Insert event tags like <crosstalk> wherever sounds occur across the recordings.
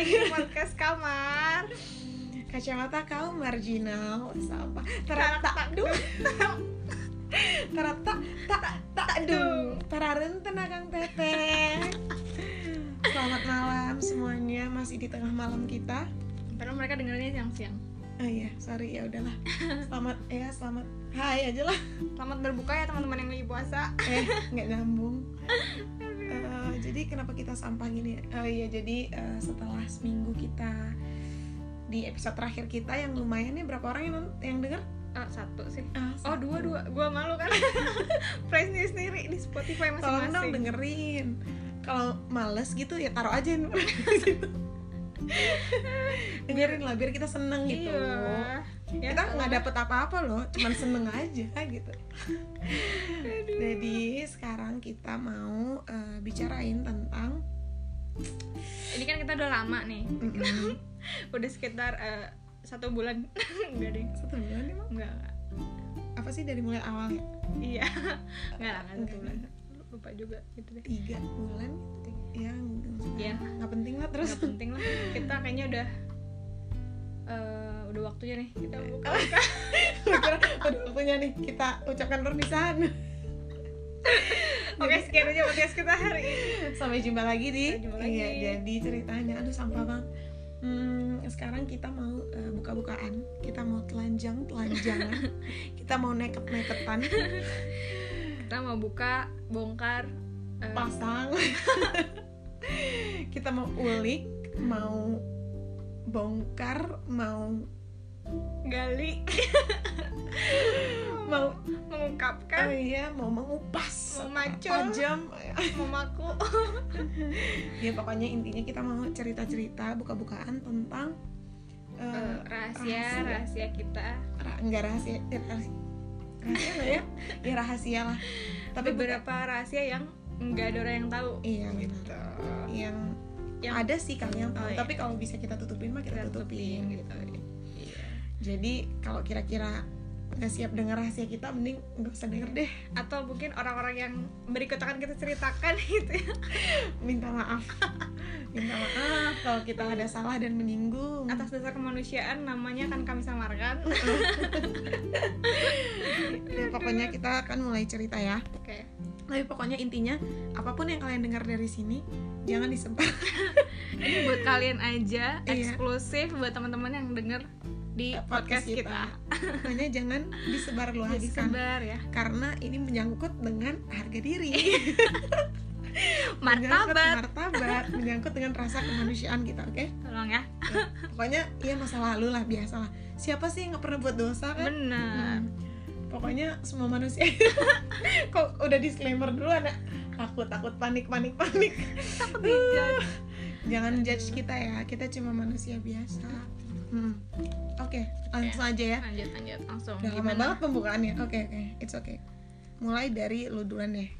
lagi podcast kamar. Kacamata kaum marginal. Sampah terata duh <laughs> terata tak tak duh tararen tenakang teteh. Selamat malam semuanya. Masih di tengah malam kita. Padahal mereka dengerinnya siang-siang. Oh iya sorry. Ya udahlah. Selamat ya selamat hai aja lah. Selamat berbuka ya teman-teman yang lagi puasa. Eh nggak nyambung <laughs> jadi kenapa kita sampah gini? Oh iya jadi eh, setelah seminggu kita di episode terakhir kita yang lumayan nih berapa orang yang yang denger? Eh, satu sih. Ah, oh satu. dua dua. Gua malu kan. <laughs> Price sendiri sendiri di Spotify tolong dong masing-masing. dengerin. Kalau males gitu ya taruh aja <laughs> <laughs> dengerin lah biar kita seneng gitu. Iya. Ya, kita nggak dapet apa-apa loh cuman seneng aja gitu. Jadi sekarang kita mau eh, bicarain tentang ini kan kita udah lama nih. Mm-mm. <laughs> udah sekitar eh, satu bulan. <laughs> Enggak deh. Satu bulan emang? Enggak enggak. apa sih dari mulai awal ya? Iya. Enggak lah satu bulan. Lupa juga gitu deh. Tiga bulan? Ya Iya. nggak penting lah terus. Nggak penting lah. Kita kayaknya udah eh, udah waktunya nih kita buka Gua <laughs> kira udah waktunya nih kita ucapkan perpisahan. Oke sekian aja podcast kita hari ini. Sampai jumpa lagi di jumpa lagi. iya jadi ceritanya. Aduh sampah bang. Hmm, sekarang kita mau eh, buka-bukaan. Kita mau telanjang telanjangan <laughs> kita mau neket neketan <laughs> kita mau buka bongkar eh, pasang. <laughs> Kita mau ulik mau bongkar mau gali. <laughs> Mau mengungkapkan. Oh iya mau mengupas. Mau macul. jam memaku <laughs> ya pokoknya intinya kita mau cerita-cerita buka-bukaan tentang eh, eh, rahasia rahasia. rahasia kita. Ra- enggak rahasia rahasia rahasia nggak ya? Ya rahasia lah. Tapi beberapa rahasia yang nggak ada orang yang tahu. Iya. Benar gitu. Yang yang ada sih kali yang tahu. Oh, iya. tapi kalau bisa kita tutupin mah kita, kita tutupin, tutupin. gitu. Iya. jadi kalau kira-kira nggak siap dengar rahasia kita mending nggak usah denger deh. Atau mungkin orang-orang yang berikut akan kita ceritakan <laughs> gitu ya. Minta maaf. <laughs> Minta maaf kalau kita ada salah dan menyinggung. Atas dasar kemanusiaan namanya akan kami samarkan. <laughs> Ya, pokoknya kita akan mulai cerita ya. Oke. Tapi pokoknya intinya apa pun yang kalian dengar dari sini jangan disebar ini buat kalian aja Iya. eksklusif buat teman-teman yang denger di podcast, kita, pokoknya <laughs> jangan disebar jadi luaskan. sebar ya. Karena ini menyangkut dengan harga diri. <laughs> Menyangkut martabat. martabat menyangkut dengan rasa kemanusiaan kita oke? Tolong ya. Ya, pokoknya ya masa lalu lah biasa lah siapa sih yang nggak pernah buat dosa kan? Benar. Hmm. pokoknya semua manusia <laughs> kok udah disclaimer dulu anak. Takut takut panik panik panik. Takut jangan judge kita ya. Kita cuma manusia biasa Hmm. oke langsung aja ya. Lanjut lanjut. Langsung. Udah lama banget pembukaannya. Oke oke. It's okay. Mulai dari lu duluan deh.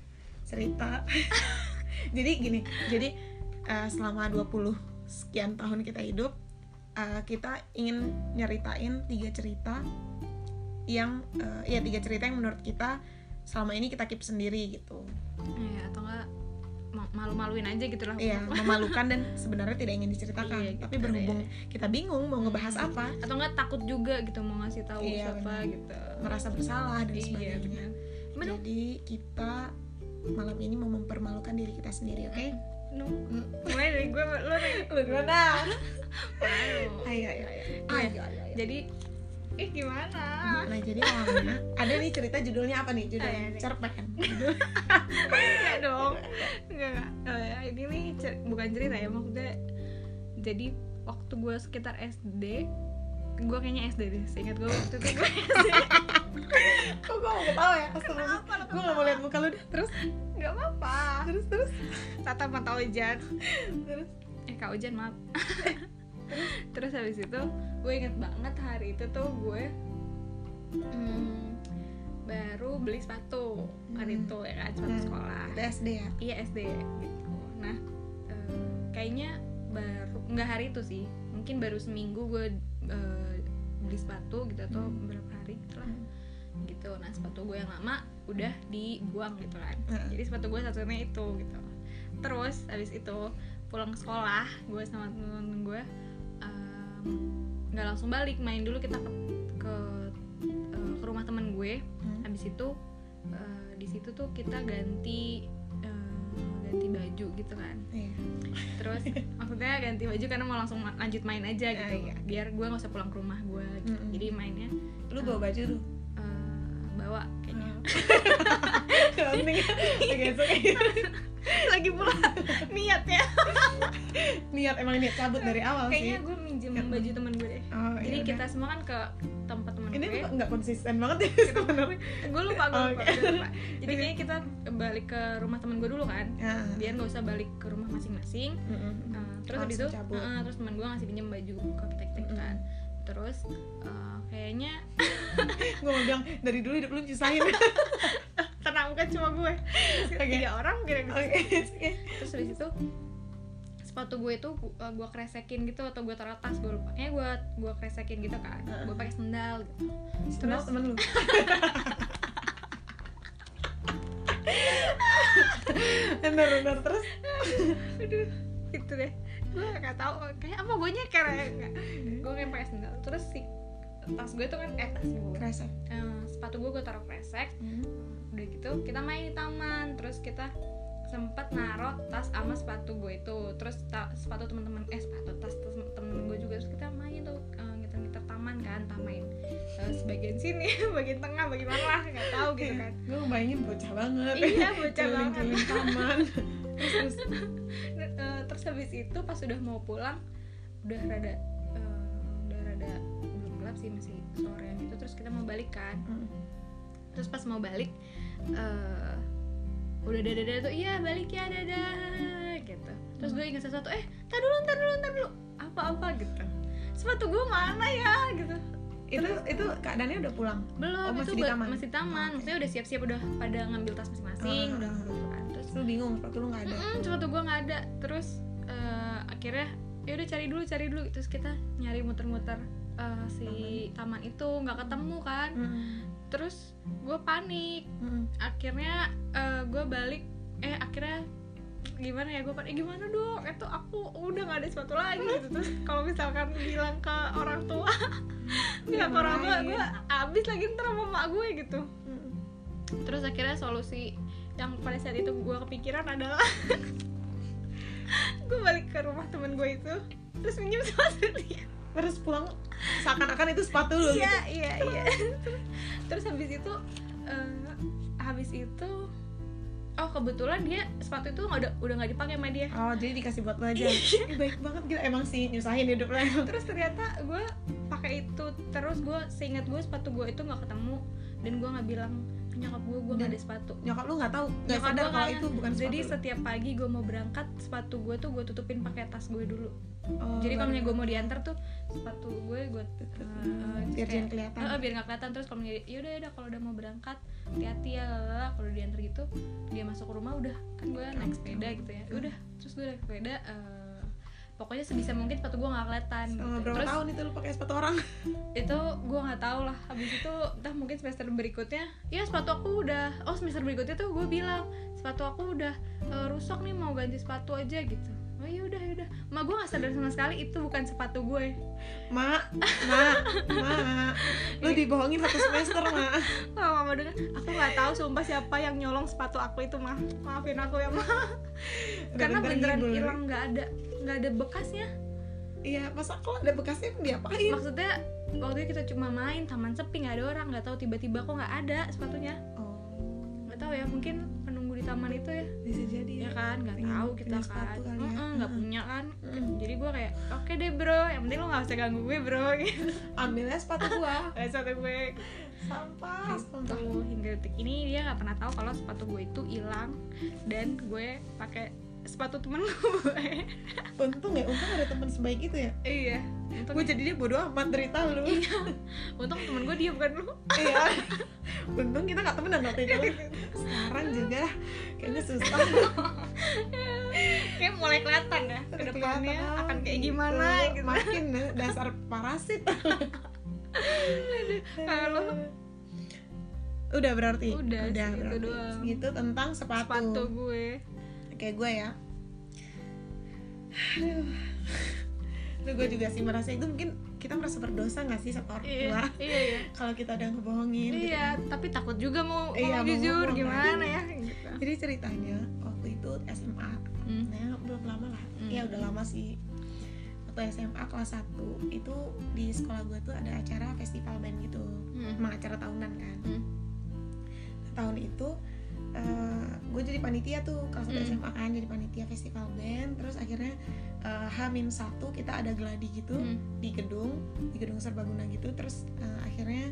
Cerita. <laughs> Jadi gini jadi eh, selama 20 sekian tahun kita hidup eh, kita ingin nyeritain tiga cerita yang eh, ya tiga cerita yang menurut kita selama ini kita keep sendiri gitu. Iya, atau enggak malu-maluin aja gitu lah Iya, memalukan dan sebenarnya tidak ingin diceritakan. Iya, gitu Tapi berhubung kita bingung mau ngebahas apa, atau enggak takut juga gitu mau ngasih tahu Iya, siapa benar. gitu merasa bersalah dan iya sebagainya. Benar. Jadi kita malam ini mau mempermalukan diri kita sendiri, oke? Nu, Hmm. mulai dari gue lu nih Lu gimana? <laughs> Ayo, ayo. Iya. Ayo, ayo, ayo. jadi eh gimana Nah, jadi awalnya ada nih cerita judulnya apa nih? Ah, iya, Judulnya iya. cerpen. <laughs> enggak dong enggak Oh, ya, ini nih cer- bukan cerita ya maksudnya jadi waktu gue sekitar SD gue kayaknya SD deh seingat gue waktu itu gue SD <laughs> Kok gue mau ketawa ya? Kenapa Gue gak mau lihat muka lu dah. Terus, nggak apa-apa terus, terus, tatap mata Ojan terus. eh kak Ojan maaf <laughs> terus habis itu gue inget banget hari itu tuh gue hmm, baru beli sepatu hari Hmm. itu ya kan sepatu Hmm. sekolah Itu SD ya? iya SD gitu nah eh, kayaknya baru nggak hari itu sih mungkin baru seminggu gue eh, beli sepatu gitu atau Hmm. beberapa hari gitu lah Hmm. gitu nah sepatu gue yang lama udah dibuang gitu kan Heeh. jadi sepatu gue satunya itu gitu terus habis itu pulang sekolah gue sama temen-temen gue nggak langsung balik main dulu kita ke ke, eh, ke rumah temen gue Hmm. habis itu eh, di situ tuh kita ganti eh, ganti baju gitu kan Iya. terus <laughs> maksudnya ganti baju karena mau langsung ma- lanjut main aja gitu Ah, iya. biar gue nggak usah pulang ke rumah gue gitu. Mm-mm. jadi mainnya Lu bawa baju tuh. bawa kayaknya <laughs> Penting. <laughs> Lagi pula niat ya Niat emang niat cabut dari awal kayaknya sih. gue minjem Ya. baju temen gue deh Oh, jadi iya kita udah. semua kan ke tempat temen ini gue nggak konsisten banget ya sebenarnya. gue lupa gue lupa, gue lupa. jadi kayaknya kita <laughs> balik ke rumah temen gue dulu kan Ya. biar nggak usah balik ke rumah masing-masing Mm-mm. Nah, terus habis itu uh, terus teman gue ngasih pinjam baju ke kita kita Mm-mm. kan terus uh, kayaknya gue mau bilang dari dulu hidup lu nyusahin. <laughs> tenang bukan cuma gue. Oke. tiga orang kira okay. terus habis itu sepatu gue itu uh, gue kresekin gitu atau gue taruh tas gue lupa. Kayaknya gue gue kresekin gitu kan. Gue pakai sendal gitu. Terus temen lu. <laughs> bener bener. Terus? Aduh itu deh. Gue gak tahu kayak apa gue nyeker ya gue kayak pakai sendal. Terus si tas gue tuh kan eh tas gue kerasa Eh, sepatu gue gue taruh kresek udah gitu kita main di taman. Terus kita sempat naruh tas sama sepatu gue itu. Terus ta- sepatu teman-teman eh sepatu tas temen gue juga. Terus kita main tuh uh, ngiter-ngiter taman kan taman uh, sebagian sini <laughs> bagian tengah bagian bawah nggak tahu gitu kan. Gue bayangin bocah banget. Iya bocah <laughs> banget. taman. <laughs> Terus terus Eh, terus habis itu pas udah mau pulang udah rada eh, udah rada belum gelap sih masih sorean gitu. Terus kita mau balik kan. Mm. terus pas mau balik eh udah dada dada tuh iya balik ya dada gitu. Terus gue ingat sesuatu eh tar dulu tar dulu tar dulu. Apa apa gitu. Sepatu gue mana ya? gitu. Itu itu keadaannya udah pulang? Belum Oh, masih itu di taman? masih taman. Maksudnya udah siap siap udah pada ngambil tas masing-masing Ah. udah gitu kan. Terus lu bingung sepatu lu nggak ada? Mm-mm, sepatu gue nggak ada. Terus eh, akhirnya ya udah cari dulu cari dulu. Terus kita nyari muter-muter eh, si taman. itu nggak ketemu kan. Mm. Terus gue panik. Mm. akhirnya eh, gue balik eh akhirnya gimana ya gue panik "Eh, gimana dong? Itu aku udah nggak ada sepatu lagi. Gitu. Terus kalau misalkan bilang ke orang tua <laughs> bilang ke orang tua gue abis lagi ntar sama mak gue gitu. Mm. terus akhirnya solusi yang pada saat itu gue kepikiran adalah <laughs> gue balik ke rumah temen gue itu terus minjem sepatu dia terus pulang seakan-akan itu sepatu lu iya gitu. iya iya. Terus habis itu eh, habis itu oh kebetulan dia sepatu itu nggak ada udah nggak dipakai sama dia. Oh jadi dikasih buat lu aja? Iya. Baik banget gila emang sih nyusahin hidup lu terus ternyata gue pakai itu terus gue seingat gue sepatu gue itu nggak ketemu dan gue nggak bilang nyokap gue gue nggak Dan ada sepatu. nyokap lu nggak tahu? Nggak Nyokap sadar kalau nggak- itu bukan sepatu jadi setiap pagi gue mau berangkat sepatu gue tuh gue tutupin pakai tas gue dulu. Oh, jadi kalau misalnya gue mau diantar tuh sepatu gue gue biar jangan kelihatan. Eh, biar nggak kelihatan. Terus kalau misalnya yaudah yaudah kalau udah mau berangkat hati-hati ya kalau diantar gitu dia masuk ke rumah udah kan gue naik sepeda gitu ya. Udah terus gue naik sepeda eh, pokoknya sebisa mungkin sepatu gue nggak kelihatan Selama gitu. berapa terus tahun itu lu pakai sepatu orang? <laughs> Itu gue nggak tahu lah. Habis itu entah mungkin semester berikutnya ya sepatu aku udah oh semester berikutnya tuh gue bilang sepatu aku udah eh, rusak nih mau ganti sepatu aja gitu iya udah udah. Ma gue nggak sadar sama sekali itu bukan sepatu gue mak mak mak. Lu dibohongin satu semester mak. Wah, mama dengar aku nggak tahu sumpah siapa yang nyolong sepatu aku itu mah maafin aku ya mah karena beneran hilang nggak ada nggak ada bekasnya. Iya masa kalau ada bekasnya diapain? Maksudnya waktu itu kita cuma main taman sepi nggak ada orang nggak tahu tiba-tiba kok nggak ada sepatunya. Oh. Nggak tahu ya mungkin taman itu ya bisa jadi ya ya kan nggak tahu kita kan ya. Nggak Mm-mm. punya kan Mm. jadi gue kayak oke deh bro yang penting lo nggak usah ganggu gue bro gitu <laughs> ambilnya sepatu gua <laughs> Eh, sepatu gue sampah sampah Gitu. hingga detik ini dia nggak pernah tahu kalau sepatu gue itu hilang dan gue pakai sepatu temen gue <laughs> untung ya untung ada teman sebaik itu ya. Iya. Untung, gue jadi dia bodo amat derita lu. Iya. Untung temen gue dia bukan lu. Iya. Untung kita nggak temenan waktu itu. Sekarang juga kayaknya susah. Kayak mulai kelihatan ya ke depannya Kelihatan, akan kayak gitu. gimana gitu. Makin dasar parasit. Kalau udah berarti? Udah, segitu berarti. doang. gitu tentang sepatu, sepatu gue kayak gue ya aduh Aduh, gue juga sih merasa itu mungkin kita merasa berdosa gak sih sama orang tua iya iya iya kalau kita udah ngebohongin gitu iya kan. tapi takut juga mau Iya, ngomong mau jujur ngomong, gimana kan. ya gitu jadi ceritanya waktu itu SMA Hmm. nah belum lama lah Hmm. ya udah lama sih waktu SMA kelas 1 itu di sekolah gue tuh ada acara festival band gitu Hmm. emang acara tahunan kan Hmm. tahun itu gue jadi panitia tuh kelas 1 Hmm. SMA kan jadi panitia festival band terus akhirnya eh, H-1 kita ada gladi gitu Hmm. di gedung di gedung serbaguna gitu terus eh, akhirnya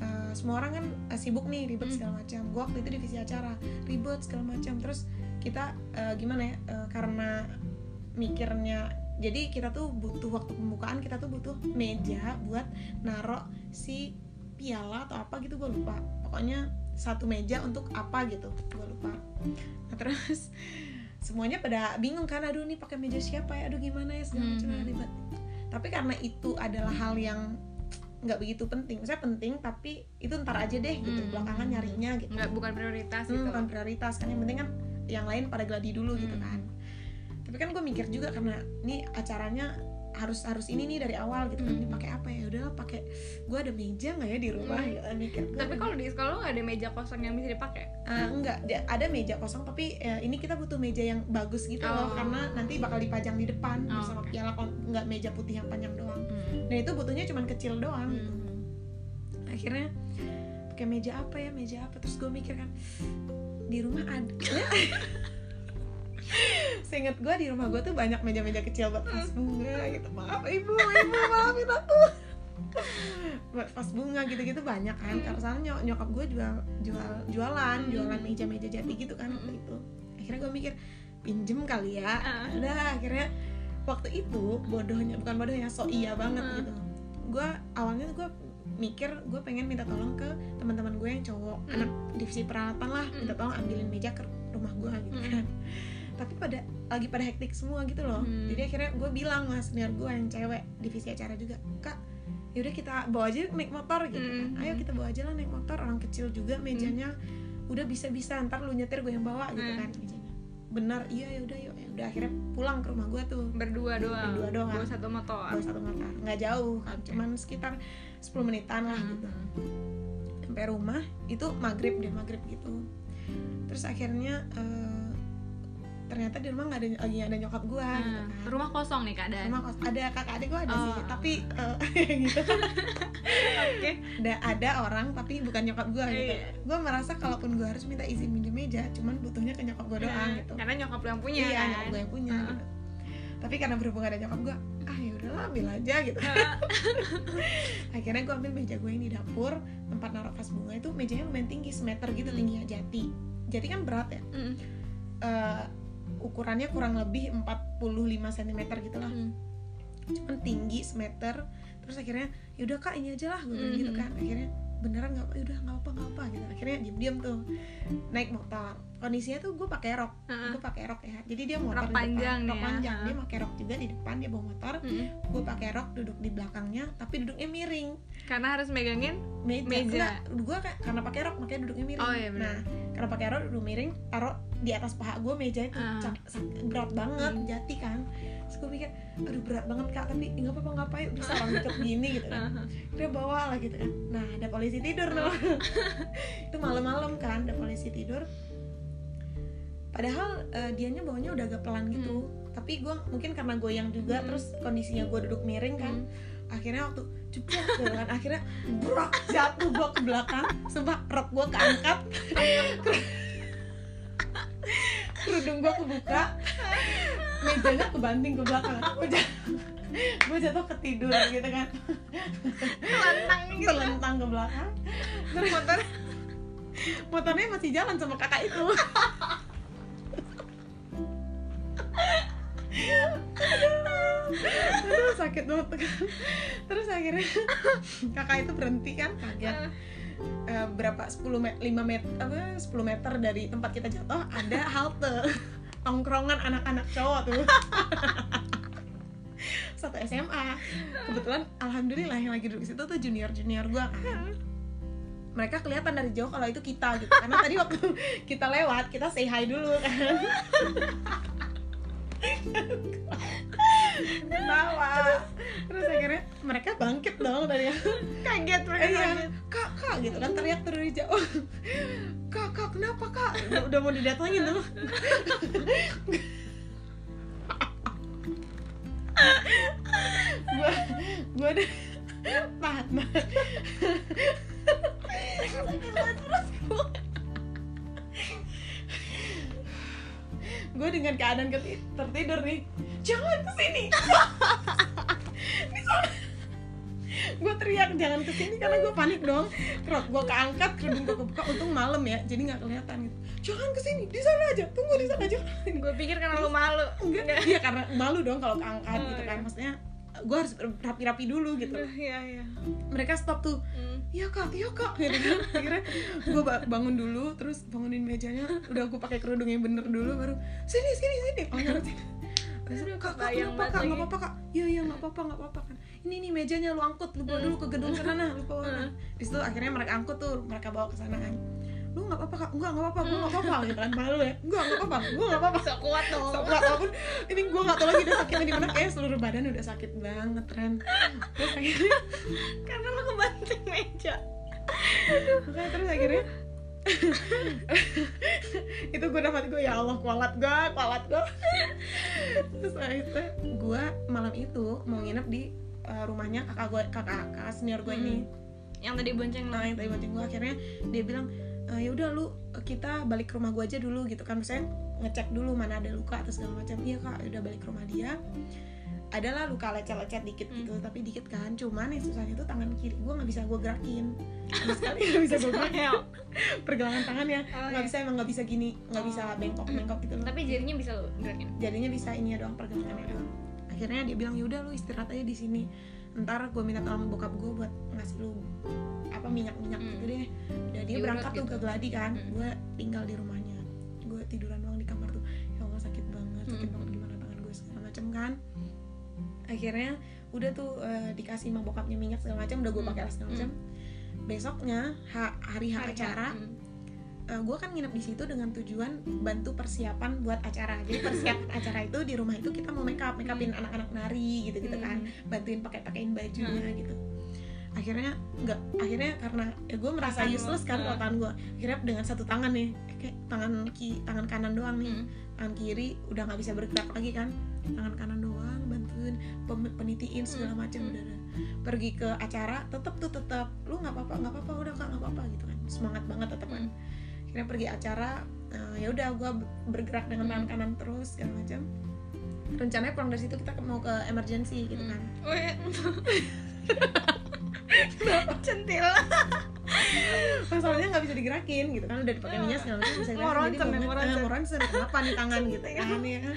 eh, semua orang kan eh, sibuk nih ribet Hmm. segala macam gue waktu itu divisi acara ribet segala macam terus kita eh, gimana ya eh, karena mikirnya jadi kita tuh butuh waktu pembukaan kita tuh butuh meja buat narok si piala atau apa gitu gue lupa pokoknya satu meja untuk apa gitu. Gue lupa. Nah terus semuanya pada bingung kan aduh nih pakai meja siapa ya? Aduh gimana ya? segala macam Mhm. ribet. Tapi karena itu adalah hal yang nggak begitu penting. Saya penting tapi itu ntar aja deh gitu Hmm. belakangan nyarinya gitu. Nggak bukan prioritas Hmm, gitu. bukan prioritas kan. Yang penting kan yang lain pada gladi dulu gitu Hmm. kan. Tapi kan gue mikir juga karena ini acaranya harus harus ini nih dari awal gitu kan Hmm. ini pakai apa ya udah pakai gue ada meja nggak ya di rumah Hmm. gitu mikir tapi kalau di sekolah lo nggak ada meja kosong yang bisa dipakai Ah, enggak ada meja kosong tapi ya, ini kita butuh meja yang bagus gitu loh Oh. karena nanti bakal dipajang di depan Oh, bersama oke. piala nggak meja putih yang panjang doang dan itu butuhnya cuman kecil doang gitu Hmm. akhirnya pakai meja apa ya meja apa terus gue mikir kan di rumah ada <laughs> seingat gue di rumah gue tuh banyak meja-meja kecil buat vas bunga gitu. Maaf ibu ibu maafin aku. Buat vas bunga gitu-gitu banyak kan. Karena soalnya nyok nyokap gue jual jual jualan jualan meja-meja jati gitu kan waktu itu. Akhirnya gue mikir pinjem kali ya. Ah. udah akhirnya waktu itu bodohnya bukan bodohnya so iya banget gitu. Gue awalnya gue mikir gue pengen minta tolong ke teman-teman gue yang cowok Hmm. anak divisi peralatan lah Hmm. minta tolong ambilin meja ke rumah gue gitu Hmm. kan tapi pada lagi pada hektik semua gitu loh. Hmm. jadi akhirnya gue bilang mas senior gue yang cewek divisi acara juga kak yaudah kita bawa aja naik motor gitu kan. Hmm. ayo kita bawa aja lah naik motor orang kecil juga mejanya udah bisa bisa ntar lu nyetir gue yang bawa gitu Hmm. kan. Mejanya benar iya yaudah yuk. Ya udah akhirnya pulang ke rumah gue tuh. Berdua doang Berdua doang. bawa satu motor? Bawa satu motor. Nggak jauh kan cuman sekitar 10 menitan lah Hmm. gitu sampai rumah itu maghrib deh maghrib gitu. Terus akhirnya eh, ternyata di rumah nggak ada lagi ada nyokap gue gitu Hmm. kan rumah kosong nih keadaan rumah kos ada kakak adik gue ada Oh. sih tapi eh, <laughs> gitu oke ada ada orang tapi bukan nyokap gue gitu Iya. gue merasa kalaupun gue harus minta izin minjem meja cuman butuhnya ke nyokap gue doang Nah, gitu karena nyokap lo yang punya iya kan nyokap gue yang punya Heeh. gitu tapi karena berhubung ada nyokap gue ah ya udahlah ambil aja gitu <laughs> akhirnya gue ambil meja gue yang di dapur tempat naruh vas bunga itu mejanya lumayan tinggi semeter gitu Hmm. tingginya jati jadi kan berat ya Mm. Eh, ukurannya kurang lebih 45 cm gitu lah. Mm. cuman tinggi semeter terus akhirnya yaudah kak ini aja lah gue bilang gitu Mhm. kan. Akhirnya beneran nggak apa yaudah nggak apa nggak apa gitu. Akhirnya diem diem tuh. Naik motor kondisinya tuh gue pakai rok. Gue pakai rok ya. Jadi dia motor Rok di depan panjang nih rok ya. panjang. Dia pakai rok juga di depan dia bawa motor. Mm. gue pakai rok duduk di belakangnya tapi duduknya miring. Karena harus megangin meja, Meja. gue karena pakai rok makanya duduknya miring. Oh, iya, nah karena pakai rok duduk miring taruh di atas paha gue meja itu. Cak- sak- berat banget Hmm. jati kan. Terus gue mikir aduh berat banget kak tapi nggak apa-apa nggak apa bisa orang <laughs> deket gini gitu kan. Dia bawa lah gitu kan. Nah ada polisi tidur tuh. <laughs> Itu malam-malam kan ada polisi tidur padahal eh, dianya bawanya udah agak pelan gitu. Tapi gue mungkin karena goyang juga Hmm. terus kondisinya gue duduk miring kan Mm. akhirnya waktu gitu kan akhirnya brak jatuh gue ke belakang sumpah rok gue keangkat. Kerudung gue kebuka mejanya kebanting ke belakang. Gue jatuh gue jatuh ketidur gitu kan. Telentang gitu. Terlentang ke belakang. Terus motor. motornya masih jalan sama kakak itu Aduh, sakit banget kan terus akhirnya <laughs> kakak itu berhenti kan kaget. Eh, berapa 10 met 5 meter apa 10 meter dari tempat kita jatuh ada halte. Tongkrongan anak-anak cowok tuh. <laughs> Satu SMA kebetulan alhamdulillah yang lagi duduk di situ tuh junior junior gua kan. Mereka kelihatan dari jauh kalau itu kita gitu. Karena tadi waktu <laughs> kita lewat kita say hi dulu kan kak terus akhirnya mereka bangkit dong dari kaget mereka iya, kaget. Kak kak gitu kan teriak dari jauh. Kak kak kenapa kak? Udah, udah mau didatangin tuh. Gua gua udah tahan gue dengan keadaan keti- tertidur nih. Jangan ke sini <laughs> gue teriak jangan ke sini karena gue panik dong. Kerok gue keangkat kerudung gue kebuka untung malam ya jadi nggak kelihatan gitu. Jangan ke sini di sana aja tunggu di sana aja. Gue pikir karena lu malu. enggak iya karena malu dong kalau keangkat Oh, gitu kan. iya. maksudnya gue harus rapi-rapi dulu gitu. Iya iya. Mereka stop tuh. Hmm. Iya kak. Iya kak. Gitu <laughs> akhirnya gue bangun dulu terus bangunin mejanya. Udah gue pakai kerudung yang bener dulu baru sini sini sini. Oh ngerti. Terus, kak, kak, kenapa kak? banget Gak lagi. apa-apa kak. Iya, iya, gak apa-apa, gak apa-apa kan. Ini nih mejanya lu angkut, lu bawa dulu ke gedung sana lu bawa. Nah. Di situ akhirnya mereka angkut tuh, mereka bawa ke sana kan Lu gak apa-apa kak? Enggak, gak apa-apa, gue gak apa-apa gitu kan. Malu ya, enggak, gak apa-apa, gue gak apa-apa. So kuat dong. So kuat walaupun ini gue gak tau lagi udah sakitnya di mana. Kayak seluruh badan udah sakit banget Ren. Terus akhirnya <laughs> karena lu kebanting meja. Makanya terus akhirnya <laughs> itu gue dapat gue ya Allah kualat gue kualat gue terus akhirnya gue malam itu mau nginep di uh, rumahnya kakak gue kakak kakak senior gue ini. Yang tadi bonceng nah yang tadi bonceng gue akhirnya dia bilang "Eh, ya udah lu kita balik ke rumah gue aja dulu gitu kan. Misalnya ngecek dulu mana ada luka atau segala macam. Iya kak ya udah balik ke rumah dia. Adalah luka lecet-lecet dikit gitu tapi dikit kan. Cuman yang susahnya tuh tangan kiri gue nggak bisa gue gerakin. Sama sekali nggak bisa gue gerakin. Pergelangan tangannya. Oh, nggak iya. bisa emang nggak bisa gini nggak bisa bengkok bengkok gitu loh. Tapi jadinya bisa lo gerakin? Jadinya bisa ini ya doang pergelangannya doang akhirnya dia bilang yaudah lu istirahat aja di sini ntar gue minta tolong bokap gue buat ngasih lu apa minyak minyak Hmm. gitu deh udah dia Diurut berangkat tuh gitu. ke Gladi kan Hmm. gue tinggal di rumahnya gue tiduran doang di kamar tuh ya Allah sakit banget sakit Hmm. banget gimana tangan gue segala macem kan akhirnya udah tuh eh, dikasih sama bokapnya minyak segala macam udah gue Hmm. pakai segala macam besoknya ha- hari Hari acara Hmm. gue kan nginep di situ dengan tujuan bantu persiapan buat acara jadi persiapan <laughs> acara itu di rumah itu kita mau make up make upin anak-anak nari gitu gitu kan Hmm. bantuin pakai pakein bajunya gitu akhirnya nggak akhirnya karena ya gue merasa useless kan hmm. kalau tangan gue akhirnya dengan satu tangan nih kayak tangan ki tangan kanan doang nih Hmm. tangan kiri udah nggak bisa bergerak lagi kan tangan kanan doang bantuin penitiin segala Hmm. macam udah udah. pergi ke acara tetep tuh tetep lu nggak apa-apa nggak apa-apa udah kak nggak apa-apa gitu kan semangat banget tetep kan akhirnya pergi acara eh, ya udah gue bergerak dengan tangan kanan terus segala macam. Rencananya pulang dari situ kita mau ke emergency gitu kan. Oh iya. centil. Masalahnya nggak bisa digerakin gitu kan udah dipakai minyak segala macam bisa Mau gerakin ronsen ya, mau ronsen. mau ronsen. kenapa nih tangan? <laughs> gitu kan ya kan.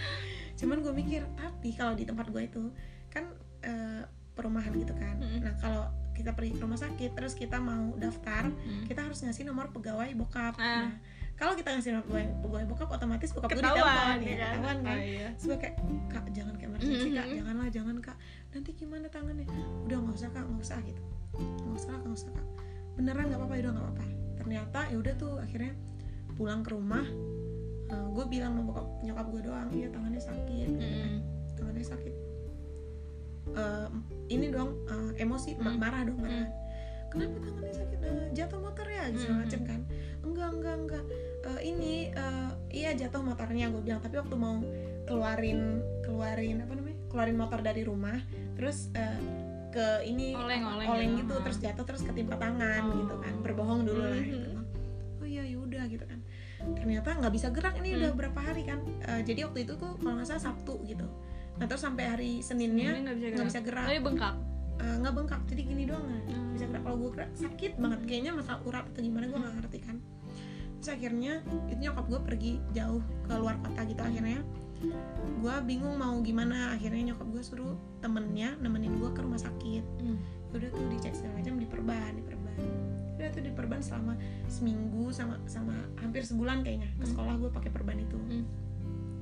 Cuman gue mikir tapi kalau di tempat gue itu kan eh, perumahan gitu kan. Mm. nah kalau kita pergi ke rumah sakit terus kita mau daftar kita harus ngasih nomor pegawai bokap. Ah. nah kalau kita ngasih nomor pegawai, pegawai bokap otomatis bokap gue ketahuan ditelepon ya ya kan ketahuan kan? Oh, iya. terus gue kayak kak jangan ke emergency kak. Janganlah jangan kak. Nanti gimana tangannya? Udah nggak usah kak nggak usah gitu. Nggak usah kak nggak usah kak. Beneran nggak apa-apa? Udah nggak apa-apa. Ternyata ya udah tuh akhirnya pulang ke rumah gue bilang sama bokap nyokap gue doang iya tangannya sakit. Mm. tangannya sakit Eh, ini dong eh, emosi Hmm. marah dong marah. Kenapa tangannya sakit? Eh, jatuh motor ya gitu Hmm. macam kan. Enggak enggak enggak. Eh, ini eh, iya jatuh motornya gue bilang. Tapi waktu mau keluarin keluarin apa namanya keluarin motor dari rumah terus eh, ke ini Oleng, apa, oleng gitu. Ah. terus jatuh terus ketimpa tangan Oh. gitu kan. Berbohong dulu lah gitu. Oh iya yaudah gitu kan. Ternyata nggak bisa gerak. Ini udah Hmm. berapa hari kan? Eh, jadi waktu itu tuh kalau nggak salah sabtu gitu nah terus sampai hari seninnya nggak bisa nggak bisa gerak Tapi bengkak. Eh, nggak bengkak jadi gini doang nah. Hmm. bisa gerak kalau gue gerak sakit banget kayaknya masalah urat atau gimana gue nggak ngerti kan terus akhirnya itu nyokap gue pergi jauh ke luar kota gitu akhirnya gue bingung mau gimana akhirnya nyokap gue suruh temennya nemenin gue ke rumah sakit Hmm. udah tuh dicek segala macam diperban diperban udah tuh diperban selama seminggu sama sama hampir sebulan kayaknya ke Hmm. sekolah gue pakai perban itu Hmm.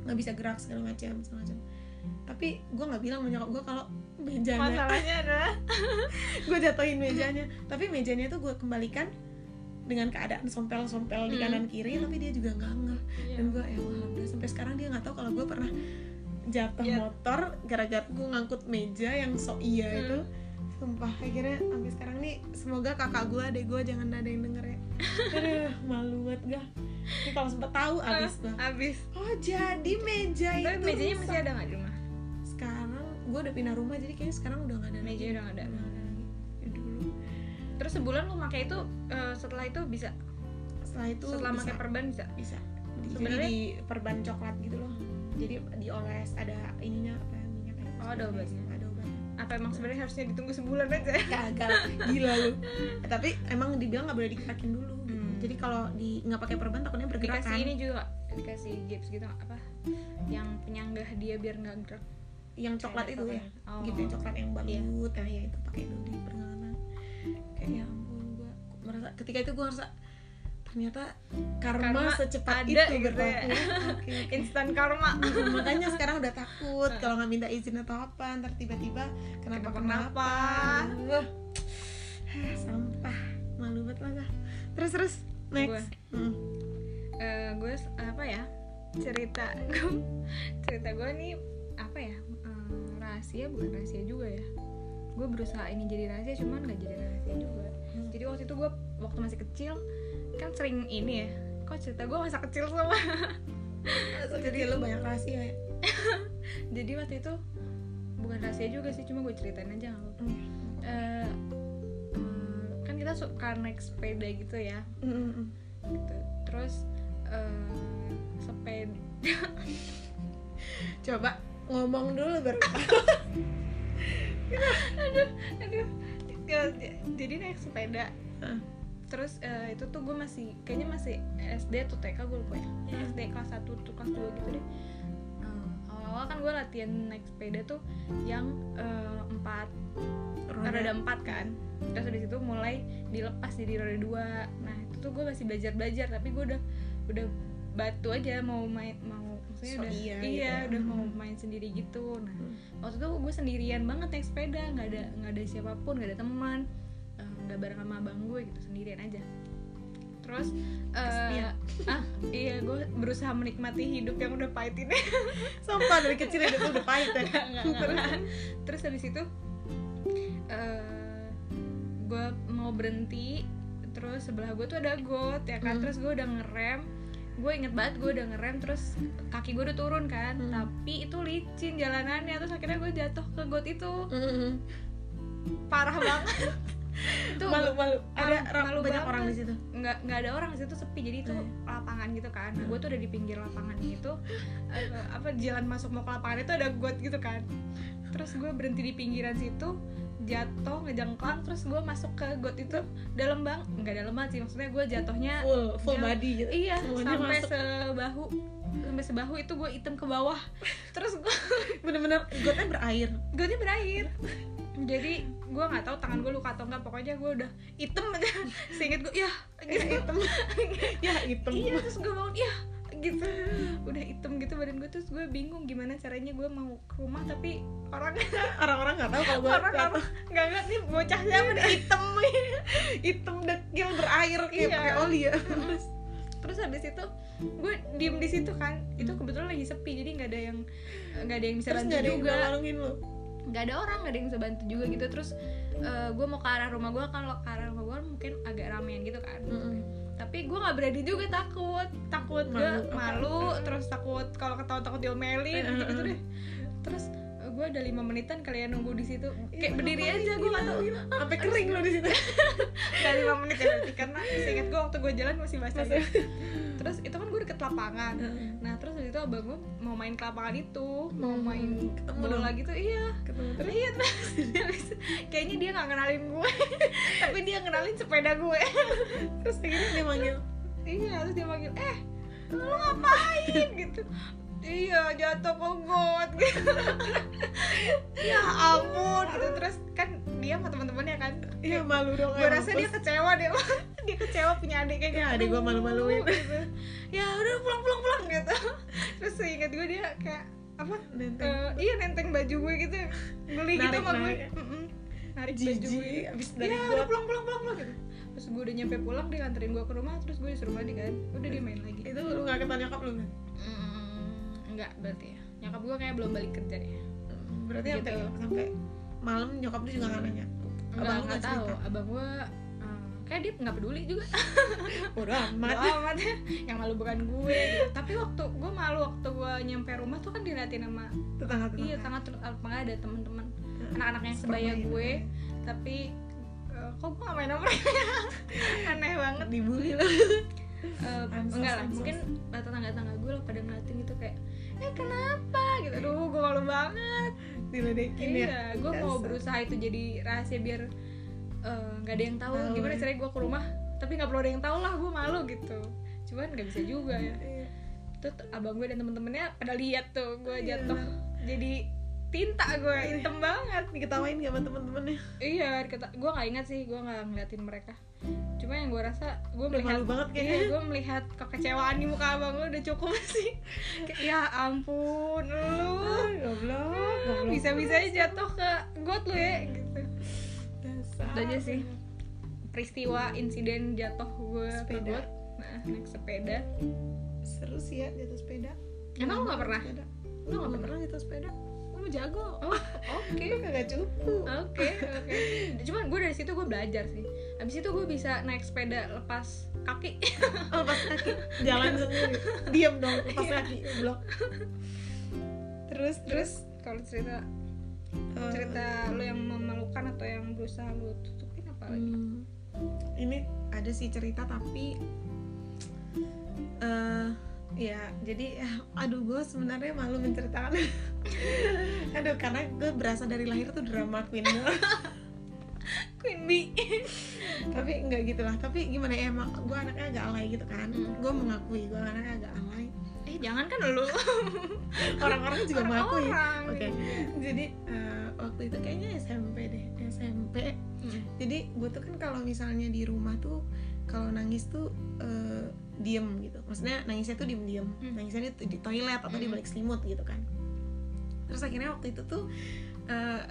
nggak bisa gerak segala macam segala macam tapi gue nggak bilang sama nyokap gue kalau mejanya Masalahnya adalah <laughs> gue jatuhin mejanya. Tapi mejanya tuh gue kembalikan dengan keadaan sompel-sompel di Hmm. kanan kiri tapi dia juga nggak ngeh. Iya. dan gue ya alhamdulillah. Sampai sekarang dia nggak tahu kalau gue pernah jatuh Iya. motor gara-gara gue ngangkut meja yang sok iya Hmm. itu. Sumpah akhirnya sampai sekarang nih semoga kakak gue adek gue jangan ada yang denger ya. <laughs> Aduh malu banget gak ini kalau sempet tahu abis tuh abis. Oh jadi meja tapi itu mejanya rusak. masih ada nggak di rumah gue udah pindah rumah jadi kayaknya sekarang udah gak ada Meja lagi. udah nggak ada. Udah nggak lagi. Ya dulu. Terus sebulan lu pakai itu eh, setelah itu bisa? Setelah itu setelah bisa, pakai perban bisa? Bisa. Sebenarnya- di perban coklat gitu loh. Jadi dioles ada ininya apa minyaknya Oh, ada obatnya. ada obatnya. Apa emang sebenarnya harusnya ditunggu sebulan aja? <laughs> Kagak gila lu. <laughs> Tapi emang dibilang nggak boleh digerakin dulu gitu. Hmm. jadi kalau di nggak pakai perban takutnya bergerak dikasih kan. ini juga dikasih gips gitu apa yang penyanggah dia biar nggak gerak yang coklat itu ya. Oh. gitu yang coklat yang Iya. balut. Nah ya itu pakai dulu di perjalanan kayak ya ampun gua merasa ketika itu gua merasa ternyata karma, Karma secepat ada itu gitu. berlaku ya. Oke, oke. instan karma. Mm, makanya sekarang udah takut <laughs> kalau nggak minta izin atau apa ntar tiba-tiba kenapa kenapa Wah, sampah. Malu banget lah terus terus next. Hmm. Eh, gue apa ya cerita gue <laughs> cerita gue nih apa ya rahasia bukan rahasia juga ya gue berusaha ini jadi rahasia cuman nggak jadi rahasia juga Hmm. jadi waktu itu gue waktu masih kecil kan sering ini ya kok cerita gue masa kecil semua jadi lu banyak rahasia ya <laughs> jadi waktu itu bukan rahasia juga sih cuma gue ceritain aja nggak apa-apa. Hmm. Eh, kan kita suka naik sepeda gitu ya Mm, mm, mm. gitu. terus eh, sepeda <laughs> coba ngomong dulu baru. Aduh aduh. Ya, j- jadi naik sepeda. Hah. terus eh, itu tuh gue masih kayaknya masih SD atau TK gue lupa ya. Ya, Hmm. SD kelas 1 tuh kelas 2 gitu deh. Eh, awal-awal kan gue latihan naik sepeda tuh yang eh, empat. Roda. Empat kan. Terus dari situ mulai dilepas jadi roda dua. Nah itu tuh gue masih belajar belajar tapi gue udah udah batu aja mau main mau maksudnya So udah iya iya gitu. udah mau Hmm. main sendiri gitu nah Hmm. waktu itu gue sendirian banget naik sepeda nggak ada nggak ada siapa pun nggak ada teman eh, nggak bareng sama abang gue gitu sendirian aja terus eh, Kesepian. ah iya gue berusaha menikmati hidup yang udah pahit ini <laughs> Sumpah dari kecil hidup lu udah pahit ya nggak, nggak. terus habis itu eh gue mau berhenti terus sebelah gue tuh ada got ya kan Hmm. terus gue udah ngerem gue inget banget gue udah ngerem terus kaki gue udah turun kan. Hmm. tapi itu licin jalanannya terus akhirnya gue jatuh ke got itu. Mm, mm, mm. parah banget. <laughs> Itu malu malu. Ada malu- banyak banget. orang di situ? Nggak nggak ada orang di situ sepi. Jadi itu Hmm. lapangan gitu kan. Nah, gue tuh udah di pinggir lapangan gitu. Eh, apa jalan masuk mau ke lapangan itu ada got gitu kan. Terus gue berhenti di pinggiran situ jatuh ngejengklang terus gue masuk ke got itu dalam bang. Nggak dalam banget sih maksudnya gue jatuhnya full full Jauh. body gitu. Iya Semuanya sampai masuk. sebahu sampai sebahu itu gue hitam ke bawah. Terus gue <laughs> bener-bener gotnya berair. Gotnya berair. Jadi gue nggak tahu tangan gue luka atau enggak pokoknya gue udah hitam aja. Seinget gue ya gitu. Hitam. <laughs> Ya hitam. Iya terus gue bangun ya gitu. <laughs> Udah hitam gitu badan gue terus gue bingung gimana caranya gue mau ke rumah tapi orang <laughs> orang-orang nggak tahu kalau gue orang orang nggak nggak nih bocah siapa nih. Hitam <laughs> hitam dekil berair kayak Iya. pakai oli ya. Terus terus habis itu gue diem di situ kan. Itu kebetulan lagi sepi jadi nggak ada yang nggak ada yang bisa terus bantu ada juga. nggak ada orang nggak ada yang bisa bantu juga gitu. Terus gue mau ke arah rumah gue. Kalau ke arah rumah gue mungkin agak ramean gitu kan. Mm-mm. Tapi gue nggak berani juga takut. Takut gue Malu, terus takut kalau ketahuan takut diomelin gitu gitu deh. Terus gue ada lima menitan kalian nunggu di situ. Kayak berdiri aja gue nggak tahu. Sampai kering lu di situ. <laughs> Nggak lima menit ya berarti karena seingat gue waktu gue jalan masih basah ya. terus itu kan gue deket lapangan. Nah terus itu abang gue mau main ke lapangan itu mau Hmm, main ketemu dong. lagi tuh iya. Ketemu terus? Iya terus <laughs> kayaknya dia nggak kenalin gue <laughs> tapi dia kenalin sepeda gue terus akhirnya dia manggil? Iya terus dia manggil eh lu ngapain? <laughs> Gitu iya jatuh ke got gitu ya ampun gitu. Terus kan dia sama teman-temannya kan. Iya malu dong gue rasa dia kecewa deh dia kecewa punya adik kayak Ya, gitu. adik gua malu-maluin. gitu. ya udah pulang pulang pulang gitu. Terus seingat gue dia kayak apa nenteng. eh, iya nenteng baju gue gitu. Geli gitu sama gue. narik. Baju gue. abis dari ya udah pulang pulang pulang pulang gitu. Terus gue udah nyampe pulang dia nganterin gue ke rumah terus gue disuruh mandi kan. Udah dia main lagi. Itu lu nggak ketahuan nyokap lu kan? Mm, enggak berarti ya. Nyokap gue kayak belum balik kerja deh. Berarti Gitu. sampai sampai malam nyokap lu juga nggak nanya? Abang nggak tahu. Abang gue eh, kayak dia nggak peduli juga. <laughs> Bodo amat. Bodo amat. Yang malu bukan gue. Gitu. tapi waktu gue malu waktu gue nyampe rumah tuh kan diliatin sama tetangga tetangga iya karena terus apakah ada teman-teman anak-anak yang sebaya gue. Tapi eh, kok gue gak main sama mereka? <laughs> Aneh banget. Dibully lah Eh, Ansos, enggak lah mungkin tetangga-tetangga gue lah pada ngeliatin itu kayak eh kenapa? Gitu. Aduh gue malu banget. Diledekin ya. Iya gue mau berusaha itu jadi rahasia biar eh, nggak ada yang tahu Tahu, gimana ya. caranya gue ke rumah tapi nggak perlu ada yang tahu lah gue malu gitu. Cuman nggak bisa juga ya. Iya. itu tuh abang gue dan temen-temennya pada lihat tuh gue Iya. jatuh jadi tinta gue hitam banget. Diketawain gak sama temen-temennya? Iya gue nggak ingat sih gue nggak ngeliatin mereka cuma yang gue rasa gue melihat malu banget kayaknya. iya gue melihat kekecewaan di muka abang gue udah cukup <laughs> sih ya ampun lu goblok goblok bisa bisanya jatuh ke got lu ya gitu Dasar. itu aja sih peristiwa insiden jatuh gue ke Sepeda. got nah, naik sepeda seru sih ya jatuh sepeda Emang lu nggak pernah? Sepeda. lu lu nggak nggak pernah jatuh sepeda lu jago oh <laughs> oke lu kagak cupu Oke, oke. Cuman gue dari situ gue belajar sih. Abis itu gue bisa naik sepeda lepas kaki. <laughs> oh lepas kaki. Jalan sendiri. <laughs> Diam dong lepas kaki goblok. Terus terus? Kalau cerita eh, cerita lu yang memalukan atau yang berusaha lu tutupin apa lagi? Hmm, ini ada sih cerita tapi eh ya jadi <laughs> aduh gue sebenarnya malu menceritakan. Aduh karena gue berasa dari lahir tuh drama queen Queen Bee. <laughs> tapi enggak gitu lah tapi gimana ya emang gue anaknya agak alay gitu kan Hmm. gue mengakui gue anaknya agak alay Eh jangan kan lu. <laughs> orang-orang juga mengakui Orang-orang. oke jadi eh, waktu itu kayaknya SMP deh SMP Hmm. jadi gue tuh kan kalau misalnya di rumah tuh kalau nangis tuh eh, diem gitu maksudnya nangisnya tuh diem diem Hmm. nangisnya di, di toilet atau di Hmm. balik selimut gitu kan terus akhirnya waktu itu tuh eh,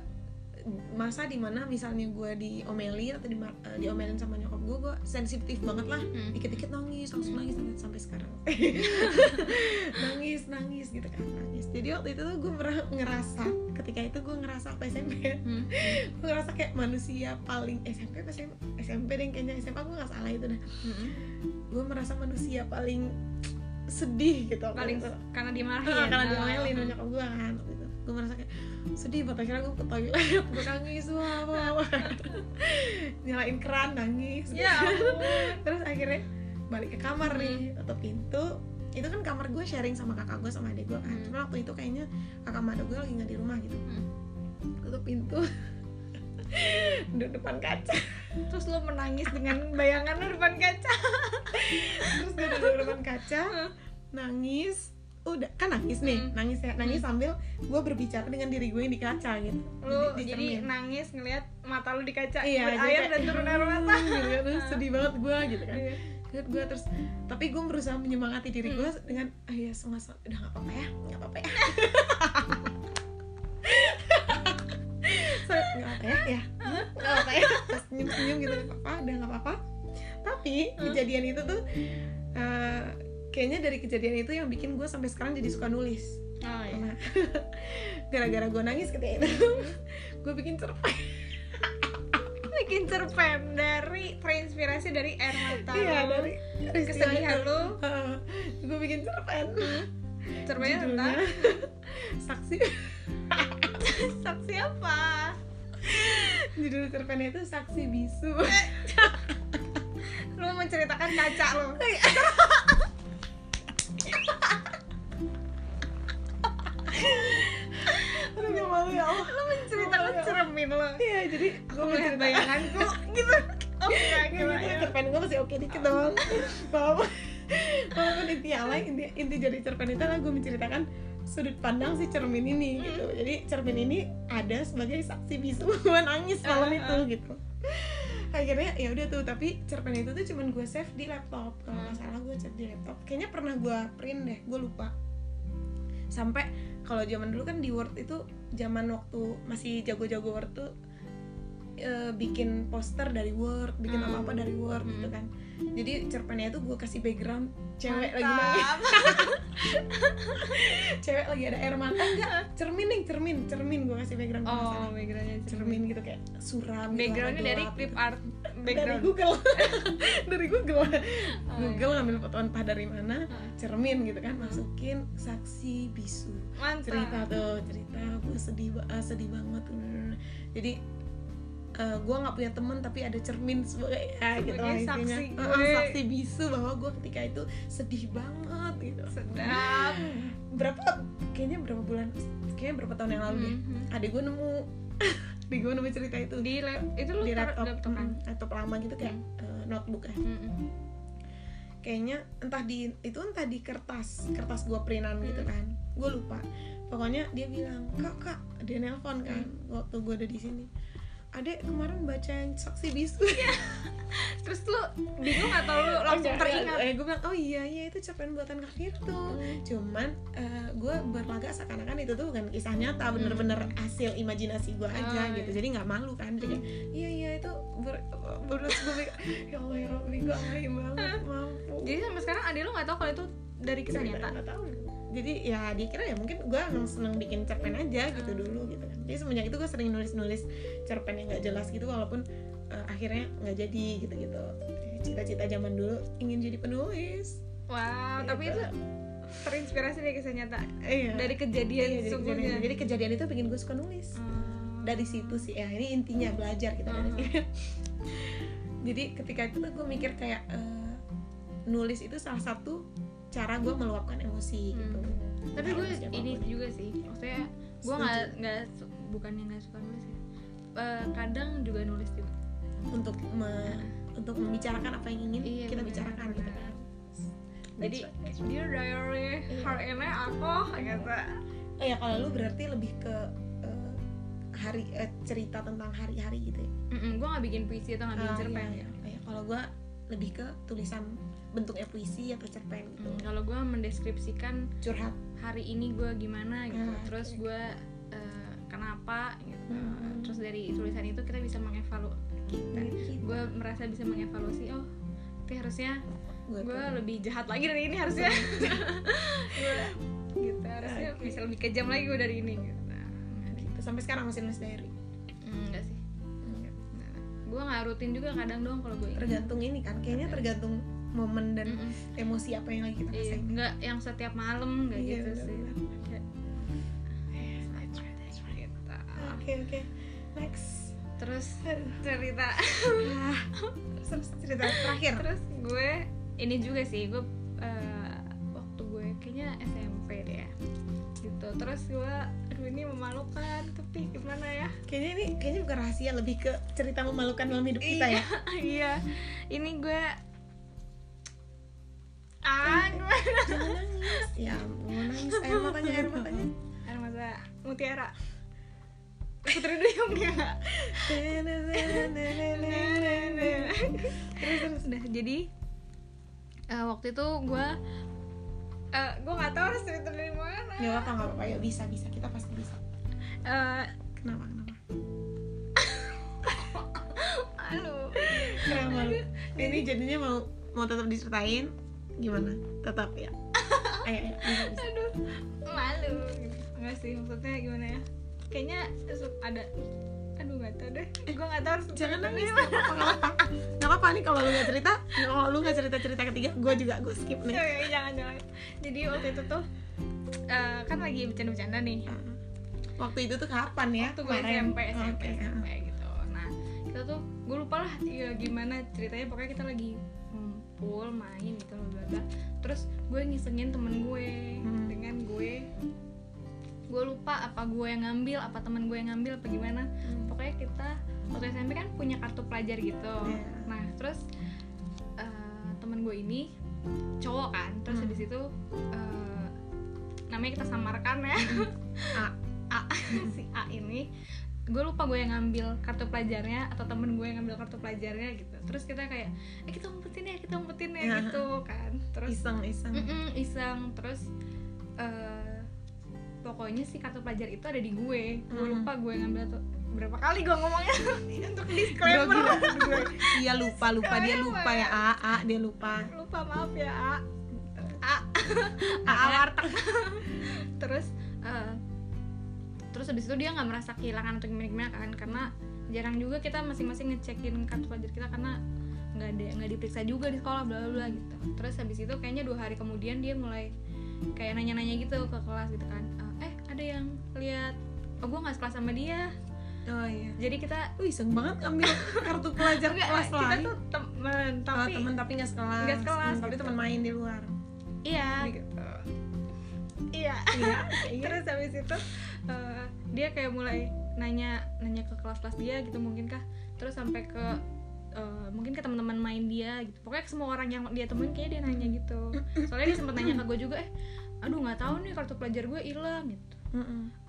masa di mana misalnya gue diomelin atau di, diomelin sama nyokap gue gue sensitif banget lah Hmm. dikit-dikit nangis langsung nangis nangis sampai sekarang <laughs> nangis nangis gitu kan nangis jadi waktu itu tuh gue ngerasa ketika itu gue ngerasa apa SMP Hmm. <laughs> gue ngerasa kayak manusia paling SMP apa SMP, SMP deh kayaknya SMA gue nggak salah itu Hmm. gue merasa manusia paling sedih gitu Paling karena dimarahin. Ah, karena Ah. diomelin nyokap gue kan waktu itu gue merasa kayak sedih banget akhirnya gue ke toilet gue nangis wah wah wah. <laughs> Nyalain keran nangis. Ya <laughs> terus akhirnya balik ke kamar nih tutup pintu. Itu kan kamar gue sharing sama kakak gue sama adik gue kan. Hmm. cuma waktu itu kayaknya kakak adik gue lagi nggak di rumah gitu. Hmm. tutup pintu. <laughs> Duduk depan kaca. Terus lu menangis dengan bayangan lu depan kaca. terus gue duduk depan kaca nangis udah kan nangis nih Hmm. nangis ya nangis sambil gue berbicara dengan diri gue yang di kaca gitu Lu di jadi cermin. nangis ngelihat mata lu di kaca iya jadi air dan turun air mata. gitu terus sedih banget gue gitu kan. Terus <laughs> gue terus tapi gue berusaha menyemangati diri Hmm. gue dengan ah ya semua udah nggak apa-apa ya nggak apa-apa ya <laughs> nggak apa ya ya <laughs> nggak apa ya terus senyum senyum gitu nggak apa-apa udah nggak apa-apa tapi kejadian itu tuh eh, kayaknya dari kejadian itu yang bikin gue sampai sekarang jadi suka nulis. Oh iya. <laughs> Gara-gara gue nangis ketika itu <laughs> gue bikin cerpen. <laughs> Bikin cerpen dari terinspirasi dari air mata iya dari kesedihan lu gue bikin cerpen. Cerpennya Judulnya tentang? Saksi. Saksi apa? Judul cerpennya itu saksi bisu. Lu menceritakan kaca lu aduh gak malu ya Allah. Lu menceritakan cermin lu iya jadi gue melihat bayanganku gitu. Oh enggak gitu gimana cerpen gue masih oke dikit dong walaupun walaupun intinya alay inti, inti jadi cerpen itu adalah gue menceritakan sudut pandang si cermin ini gitu. Jadi cermin ini ada sebagai saksi bisu <laughs> gue nangis malam Ah, itu gitu akhirnya ya udah tuh tapi cerpen itu tuh cuman gue save di laptop. Kalau nggak salah gue save di laptop. Kayaknya pernah gue print deh gue lupa. Sampai kalau zaman dulu kan di Word itu zaman waktu masih jago-jago Word tuh eh, bikin poster dari Word bikin Hmm. apa apa dari Word Hmm. gitu kan. Jadi cerpennya itu gue kasih background cewek lagi. Nangis Mantap. <laughs> cewek lagi ada air mata enggak cermin nih cermin cermin gue kasih background oh backgroundnya cermin. Gitu kayak suram gitu, backgroundnya warna dari clip gitu. art dari background. Google. <laughs> Dari Google. Oh, Google ngambil foto entah dari mana Ah. cermin gitu kan masukin saksi bisu. Mantap. Cerita tuh cerita gue sedih ah, sedih banget. Jadi gue nggak punya temen tapi ada cermin sebagai ya gitu lah saksi. Gue. saksi bisu bahwa gue ketika itu sedih banget gitu. Sedap. Berapa kayaknya berapa bulan kayaknya berapa tahun yang lalu deh. Mhm. adik gue nemu. <laughs> Adik gue nemu cerita itu. Di lap- itu lu di laptop, di laptop kan? Mm, laptop lama gitu kayak eh, notebook ya Mhm. kayaknya entah di itu entah di kertas kertas gue printan gitu Hmm. kan. Gue lupa. Pokoknya dia bilang kak kak dia nelpon kan waktu gue ada di sini adek kemarin baca yang saksi bisu. <laughs> Terus lu bingung atau lu langsung Enggak, teringat? eh gue bilang oh iya iya itu cerpen buatan kak Virtu cuman gue berlagak seakan-akan itu tuh bukan kisah nyata bener-bener hasil imajinasi gue aja Hmm. Oh, gitu. iya. jadi nggak malu kan jadi kayak, iya iya itu ber ber gue ya Allah ya Robby gue alay banget <laughs> mampu. Jadi sampai sekarang adik lu nggak tahu kalau itu dari kisah nyata nggak tahu. Jadi ya dikira ya mungkin gue emang seneng bikin cerpen aja gitu Hmm. dulu gitu. Kan jadi semenjak itu gue sering nulis-nulis cerpen yang nggak jelas gitu walaupun eh, akhirnya nggak jadi gitu gitu cita-cita zaman dulu ingin jadi penulis. Wow Gitu. tapi itu terinspirasi dari kisah nyata iya. Dari kejadian Iya, kejadian, jadi kejadian itu bikin gue suka nulis. Hmm. dari situ sih ya ini intinya belajar kita dari Hmm. sini <laughs> jadi ketika itu tuh gue mikir kayak eh, nulis itu salah satu cara gue meluapkan emosi Hmm. gitu. Tapi Nah, gue ini juga sih maksudnya gue nggak nggak su- bukannya nggak suka nulis ya. Eh, kadang juga nulis juga. Untuk me- untuk membicarakan apa yang ingin Iya, kita bicarakan gitu kan. jadi right, that's dear diary. Iya. hari ini aku gitu. Oh ya kalau lu berarti lebih ke eh, hari eh, cerita tentang hari-hari gitu ya? Gue nggak bikin puisi atau nggak bikin Ah, cerpen. iya, iya. Iya, kalau gue lebih ke tulisan bentuknya puisi atau cerpen gitu. Hmm, kalau gue mendeskripsikan curhat. hari ini gue gimana gitu. Ah, terus gue eh, kenapa gitu. Hmm. terus dari tulisan itu kita bisa mengevaluasi kita Gitu. gue merasa bisa mengevaluasi oh tapi harusnya gue lebih jahat lagi dari ini harusnya. Gue <laughs> gitu harusnya Oke. bisa lebih kejam lagi gue dari ini gitu. Nah, gitu. sampai sekarang masih nulis diary. Enggak sih. Enggak. nah, gue nggak rutin juga kadang dong kalau gue tergantung ini kan kayaknya tergantung momen dan Mm-mm. emosi apa yang lagi kita Iya, rasain. nggak yang setiap malam nggak Iya, gitu benar, sih. Right. gitu. oke oke. Next. Terus cerita. Ah, terus cerita terakhir. Terus gue ini juga sih gue eh, waktu gue kayaknya SMP deh ya. Gitu. Terus gue aduh ini memalukan. Tapi gimana ya? Kayaknya ini kayaknya bukan rahasia lebih ke cerita memalukan dalam hidup kita ya. Iya. <laughs> Ini gue jangan nangis. Ya ampun nangis. Air matanya air matanya. Air mata mutiara. Putri duyung ya terus terus. Udah jadi eh, waktu itu gue eh, gue nggak tahu harus cerita dari mana. Nggak apa nggak apa ya bisa bisa. Kita pasti bisa. Eh, kenapa kenapa? <laughs> Aduh. Kenapa? Ini jadinya mau mau tetap diceritain gimana? Tetap ya? <laughs> Ayo ayo aduh malu. Gitu. enggak sih maksudnya gimana ya? Kayaknya ada aduh nggak tahu deh. Gue nggak tahu harus jangan nangis nggak apa nggak apa nggak apa nih kalau lu nggak cerita kalau lu nggak cerita cerita ketiga gue juga gue skip nih. Eh, jangan jangan. Jadi waktu itu tuh eh, kan lagi bercanda-bercanda nih. Waktu itu tuh kapan ya? Waktu gue. SMP SMP Oke, SMP gitu. Nah kita tuh gue lupa lah ya, gimana ceritanya. Pokoknya kita lagi ngumpul main gitu bla bla terus gue ngisengin temen gue Hmm. dengan gue gue lupa apa gue yang ngambil apa temen gue yang ngambil apa gimana Hmm. pokoknya kita waktu SMP kan punya kartu pelajar gitu Iya. nah terus eh, temen gue ini cowok kan terus Hmm. habis itu eh, namanya kita samarkan ya <laughs> A. A <laughs> si A ini gue lupa gue yang ngambil kartu pelajarnya atau temen gue yang ngambil kartu pelajarnya gitu. Terus kita kayak eh kita umpetin ya kita umpetin ya Iya. gitu kan. Terus iseng iseng. Mm-mm, iseng. Terus eh, pokoknya si kartu pelajar itu ada di gue. Gue Hmm. lupa gue ngambil atau berapa kali gue ngomongnya. <laughs> <laughs> Untuk disclaimer. iya lupa lupa. Dia lupa ya A A dia lupa. Lupa maaf ya A. A. <laughs> A, A warteg. Terus eh, terus habis itu dia nggak merasa kehilangan atau gimana gimana kan karena jarang juga kita masing-masing ngecekin kartu pelajar kita karena nggak ada nggak diperiksa juga di sekolah bla bla gitu. Terus habis itu kayaknya dua hari kemudian dia mulai kayak nanya-nanya gitu ke kelas gitu kan. Eh ada yang lihat? Oh gue nggak sekelas sama dia. Oh iya. Jadi kita Wih, iseng banget ambil kartu pelajar Enggak, kelas kita lain. tuh temen Oh, tapi temen tapi nggak sekelas. nggak sekelas, tapi gitu. teman main di luar. Iya. Gitu. Iya. Iya iya. <laughs> Terus habis itu eh, dia kayak mulai nanya nanya ke kelas-kelas dia gitu mungkin kah terus sampai ke eh, mungkin ke teman-teman main dia gitu. Pokoknya ke semua orang yang dia temuin kayak dia nanya gitu. Soalnya dia sempat nanya ke gue juga eh aduh nggak tahu nih kartu pelajar gue hilang gitu.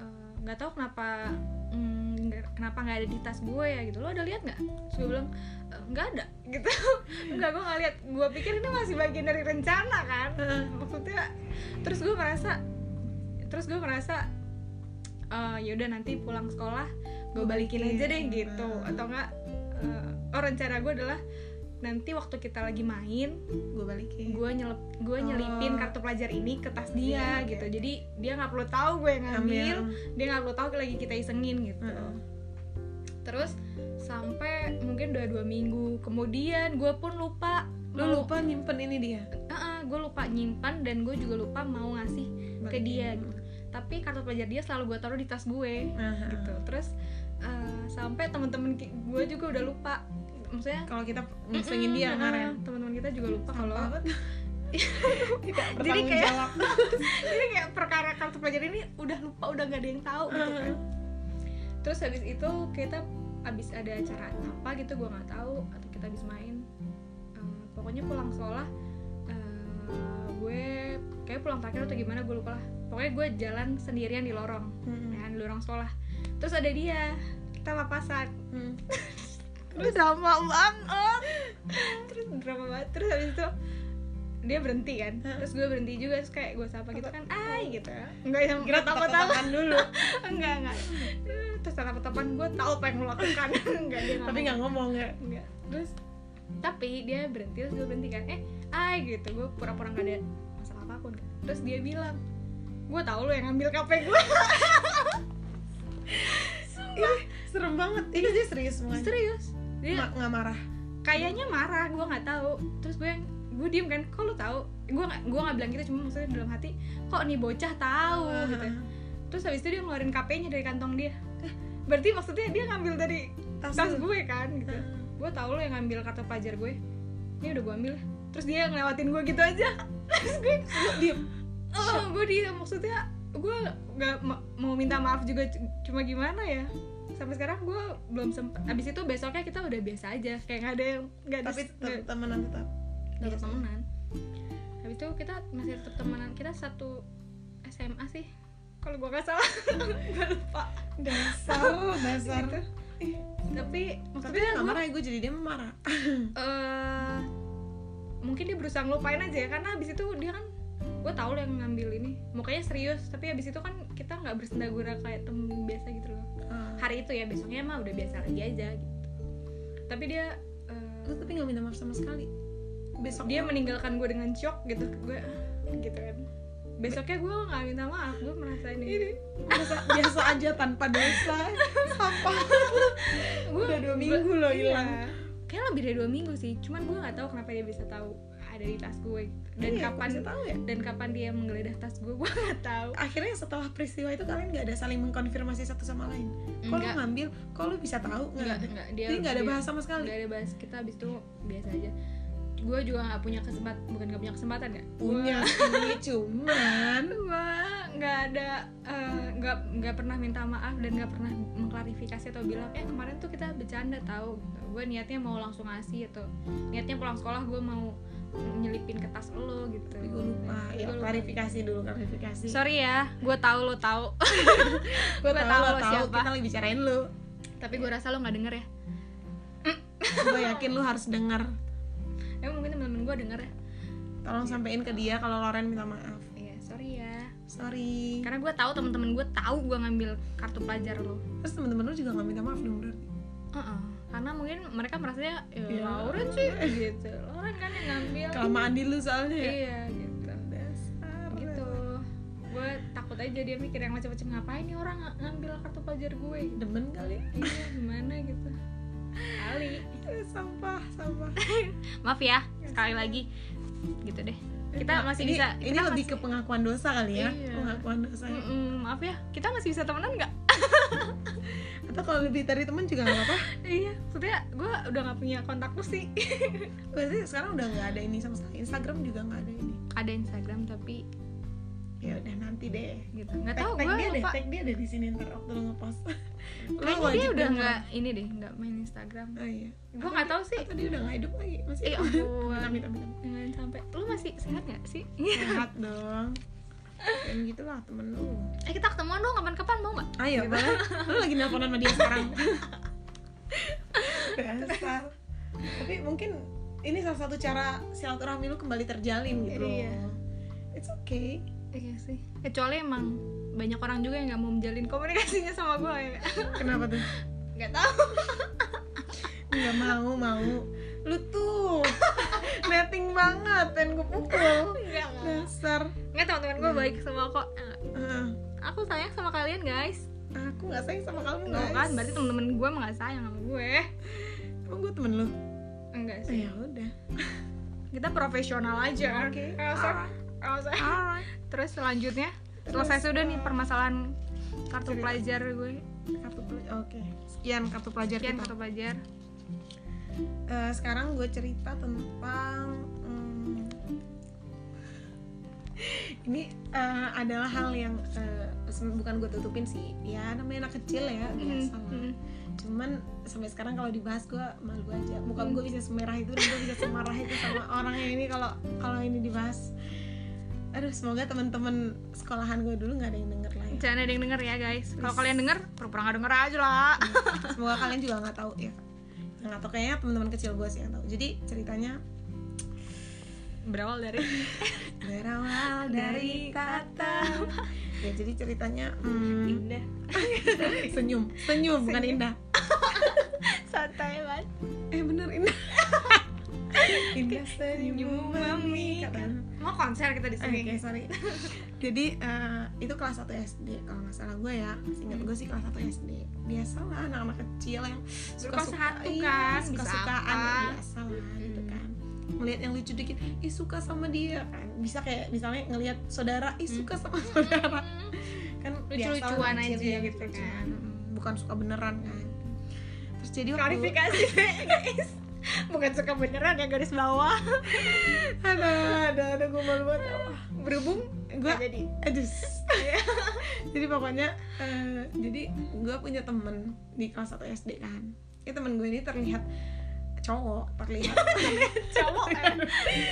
Eh, nggak tahu kenapa mm, kenapa nggak ada di tas gue ya gitu. Lo ada lihat nggak? Terus gue bilang "Eh, nggak ada <laughs> gitu. Nggak gue nggak lihat. Gue pikir ini masih bagian dari rencana kan maksudnya. Terus gue merasa terus gue merasa eh yaudah nanti pulang sekolah gue Gua balikin aja deh gitu. Hmm. atau enggak eh, oh rencana gue adalah nanti waktu kita lagi main gue balikin. gue nyelip gue nyelipin Oh. kartu pelajar ini ke tas Iya, dia oke. gitu. Jadi dia nggak perlu tahu gue yang ngambil ambil dia nggak perlu tahu lagi kita isengin gitu. Heeh. terus sampai mungkin udah dua minggu kemudian gue pun lupa lu lupa nyimpen ini dia? Gue lupa nyimpan dan gue juga lupa mau ngasih ke dia gitu tapi kartu pelajar dia selalu gue taruh di tas gue Aha. gitu. Terus eh, sampai temen-temen gue juga udah lupa. Maksudnya kalau kita musengin dia Mm-mm, kemarin. uh, teman-teman kita juga lupa kalau <laughs> tidak Jadi kayak- <laughs> jadi kayak perkara kartu pelajar ini udah lupa udah gak ada yang tahu gitu kan. Terus habis itu kita habis ada acara apa gitu gue nggak tahu atau kita habis main. Eh, pokoknya pulang sekolah eh, gue kayak pulang terakhir atau gimana gue lupa lah. Pokoknya gue jalan sendirian di lorong Mm-mm. ya, di lorong sekolah. Terus ada dia kita papasan Mm. <laughs> terus drama banget. Terus drama banget. Terus habis itu dia berhenti kan. Terus gue berhenti juga terus kayak gue sapa gitu kan ay gitu. Enggak yang kira apa-apa tatap-tatapan dulu. <laughs> Enggak enggak. Terus tatap-tatapan gue tahu apa yang lo lakukan. <laughs> Enggak dia tapi nggak ngomong ya? Enggak. Terus tapi dia berhenti terus gue berhenti kan. Eh ay gitu. Gue pura-pura nggak ada apa pun. Kan terus dia bilang gue tahu lo yang ngambil KP gue Ih, serem banget. Ini dia serius semuanya serius? Dia Ma- nggak marah. kayaknya marah gue nggak tahu. Terus gue yang gue diem kan kok lo tahu? Gue nggak gue nggak bilang gitu cuma maksudnya dalam hati kok nih bocah tahu? Gitu. terus habis itu dia ngeluarin KP-nya dari kantong dia. Berarti maksudnya dia ngambil dari tas, tas gue kan gitu. Gue tahu lo yang ngambil kartu pelajar gue. Ini udah gue ambil terus dia ngelewatin gue gitu aja. <laughs> Terus gue diem. Oh. Gue dia maksudnya gue nggak ma- mau minta maaf juga cuma gimana ya? Sampai sekarang gue belum sempet abis itu besoknya kita udah biasa aja. Kayak nggak ada yang nggak ada tapi tetap temenan tetap tetap Biasa. temenan. Habis itu kita masih tetap temenan. Kita satu SMA sih. Kalau gue nggak salah. <laughs> Gue lupa. Dasar <laughs> dasar Gitu. Ih, tapi tapi maksudnya nggak gue marah ya gue jadi dia marah. Eh mungkin dia berusaha ngelupain aja ya karena abis itu dia kan gue tau lo yang ngambil ini. Mukanya serius tapi abis itu kan kita nggak bersendagura kayak temen biasa gitu loh. Ah. hari itu ya besoknya mah udah biasa lagi aja gitu. Tapi dia eh, lu tapi nggak minta maaf sama sekali. Besok dia meninggalkan gue dengan shock gitu gue gitu kan. Besoknya gue nggak minta maaf gue merasa ini. Ini biasa, biasa aja tanpa dosa sampah Gua- udah dua minggu loh iya. Kayak lebih dari dua minggu sih. Cuman gue nggak tahu kenapa dia bisa tahu ada di tas gue gitu. dan Iya, kapan tahu ya. dan kapan dia menggeledah tas gue <laughs> gue nggak tahu. Akhirnya setelah peristiwa itu kalian nggak ada saling mengkonfirmasi satu sama lain? Kok lu ngambil? Kok lu bisa tahu? Nggak. Ada enggak, dia jadi nggak ada dia- bahas sama sekali. nggak ada bahas kita abis itu biasa aja. Gue juga nggak punya kesempatan bukan nggak punya kesempatan ya? Punya sih cuman <laughs> nggak ada eh, nggak nggak pernah minta maaf dan nggak pernah mengklarifikasi atau bilang eh kemarin tuh kita bercanda tahu gue niatnya mau langsung ngasih atau niatnya pulang sekolah gue mau nyelipin ke tas lo gitu. Tapi gue lupa. Ya Gua lupa. klarifikasi dulu klarifikasi. Sorry ya gue tahu lo tahu <laughs> gue tahu tahu lo lo tahu siapa. kita lagi bicarain lu. Tapi gue rasa lo nggak denger ya. Gue yakin lu harus dengar emang mungkin temen-temen gue denger ya. Tolong sampein ke dia kalau Loren minta maaf. iya sorry. Karena gue tahu temen-temen gue tahu gue ngambil kartu pelajar lo. Terus temen-temen lu juga nggak minta maaf dong berarti Heeh. karena mungkin mereka merasanya ya, Ya. Lauren sih gitu. Lauren kan yang ngambil. Kelamaan di lu soalnya ya? Iya gitu. Dasar gitu. Gue takut aja dia mikir yang macam-macam ngapain nih orang ng- ngambil kartu pelajar gue? Demen kali. Iya gimana gitu. Kali. Eh, sampah sampah. <laughs> Maaf ya sekali lagi. Gitu deh kita Nah, masih ini, bisa ini kita lebih masih- ke pengakuan dosa kali ya Iya. pengakuan dosa ya. Mm-mm, maaf ya kita masih bisa temenan nggak <laughs> atau kalau lebih dari temen juga nggak apa-apa <laughs> iya maksudnya gue udah nggak punya kontak lu sih berarti sekarang udah nggak ada ini sama sekali Instagram juga nggak ada ini ada Instagram tapi ya udah nanti deh gitu. Nggak tahu gue dia deh lupa. tag dia deh di sini ntar waktu lu ngepost. Kayaknya dia udah nggak ini deh nggak main Instagram. Oh iya. Gue nggak tahu sih. Atau dia udah nggak hidup lagi? Masih eh ampun. <laughs> Amit amit jangan sampai. Lu masih sehat nggak sih? Sehat dong. Dan gitulah temen lu. Eh kita ketemuan dong kapan-kapan mau nggak? Ayo. Boleh <laughs> lu lagi nelponan sama dia sekarang. <laughs> Dasar. Tapi mungkin ini salah satu cara silaturahmi lu kembali terjalin gitu Iya. it's okay iya sih. Kecuali emang banyak orang juga yang nggak mau menjalin komunikasinya sama gue ya. Kenapa tuh? Nggak tahu. Nggak mau mau. Lu tuh. Netting banget pengen gue pukul. Nggak dasar. Nggak teman-teman gue baik semua kok. Ah, aku sayang sama kalian guys. Aku nggak sayang sama kamu guys. kan? Berarti temen-temen gue emang nggak sayang sama gue. Emang gue temen lu? Enggak oh, sih. ya udah. Kita profesional aja. Oke. Nggak nggak usah. terus selanjutnya? Selesai sudah nih permasalahan kartu Cerita. pelajar gue. Kartu pelajar oke. Sekian kartu pelajar sekian kita. kartu pelajar. Eh, sekarang gue cerita tentang hmm, ini eh, adalah hal yang se- bukan gue tutupin sih. Ya namanya anak kecil ya biasa lah. Mm. cuman sampai sekarang kalau dibahas gue malu aja. Muka gue bisa semerah itu dan gue bisa semarah itu sama orang yang ini kalau kalau ini dibahas aduh semoga teman-teman sekolahan gue dulu nggak ada yang denger lah ya. Jangan ada yang denger ya guys. Kalau kalian denger pura-pura nggak denger aja lah. Semoga kalian juga nggak tahu ya. Nggak tahu kayaknya teman-teman kecil gue sih yang tahu. Jadi ceritanya berawal dari <laughs> berawal dari kata ya jadi ceritanya hmm, indah. <laughs> Senyum. Senyum bukan indah. <laughs> Santai banget <laughs> indah senyum mami mau konser kita di sini Oke, sorry. <laughs> Jadi eh, itu kelas 1 SD kalau nggak salah gue ya. Ingat gue sih kelas 1 SD. Biasalah anak-anak kecil yang suka-suka satu iya, kan, bisa suka-sukaan apa. biasa lah gitu Hmm. kan. Ngelihat yang lucu dikit, ih suka sama dia kan. Bisa kayak misalnya ngelihat saudara, ih suka sama saudara. Kan Hmm. Lucu-lucuan anak kecil, aja gitu lucu-lucuan. kan. Mm, Bukan suka beneran kan. Terus jadi waktu klarifikasi guys <laughs> <laughs> bukan suka beneran ya garis bawah. Ada ada ada gue malu banget. Wah, berhubung gue jadi. Aduh. <laughs> Jadi pokoknya eh, jadi gue punya temen di kelas 1 SD kan. Ya temen gue ini terlihat cowok terlihat <laughs> cowok eh,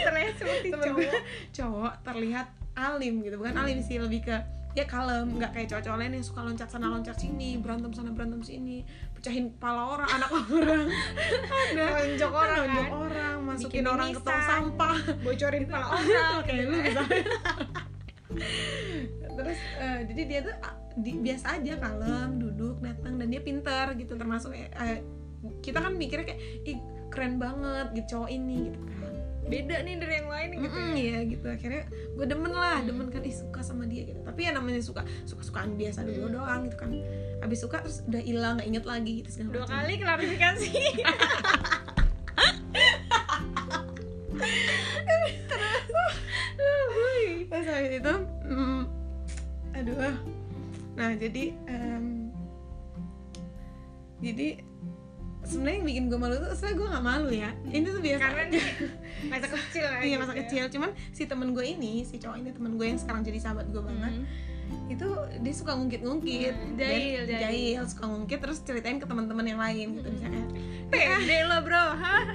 terlihat seperti temen gue cowok cowok terlihat alim gitu. Bukan alim sih lebih ke ya kalem nggak kayak cowok-cowok lain yang suka loncat sana loncat sini berantem sana berantem sini pecahin kepala orang anak orang. <laughs> Ada. Nonjok orang, nonjok kan? orang masukin Bikin orang ke tong sampah. Bocorin kepala orang <laughs> kayak lu misalnya. <laughs> Terus eh, jadi dia tuh ah, di- biasa aja kalem duduk datang dan dia pintar gitu termasuk eh, kita kan mikirnya kayak ih keren banget gitu cowok ini gitu. kan beda nih dari yang lain gitu Mm-mm, ya. gitu. Akhirnya gue demen lah demen kan ih suka sama dia gitu. Tapi ya namanya suka suka sukaan biasa dulu doang gitu kan. Habis suka terus udah hilang nggak inget lagi gitu segala dua macam. kali klarifikasi. Terus habis itu mm, aduh. Nah jadi em, jadi sebenarnya yang bikin gue malu tuh sebenarnya gue nggak malu ya ini tuh biasa karena aja. masa kecil lah <laughs> iya masa ya. kecil cuman si temen gue ini si cowok ini temen gue yang sekarang jadi sahabat gue banget Hmm. itu dia suka ngungkit-ngungkit Hmm, Dan- jahil, jahil. suka ngungkit terus ceritain ke teman-teman yang lain gitu misalnya pede lo bro <laughs> hah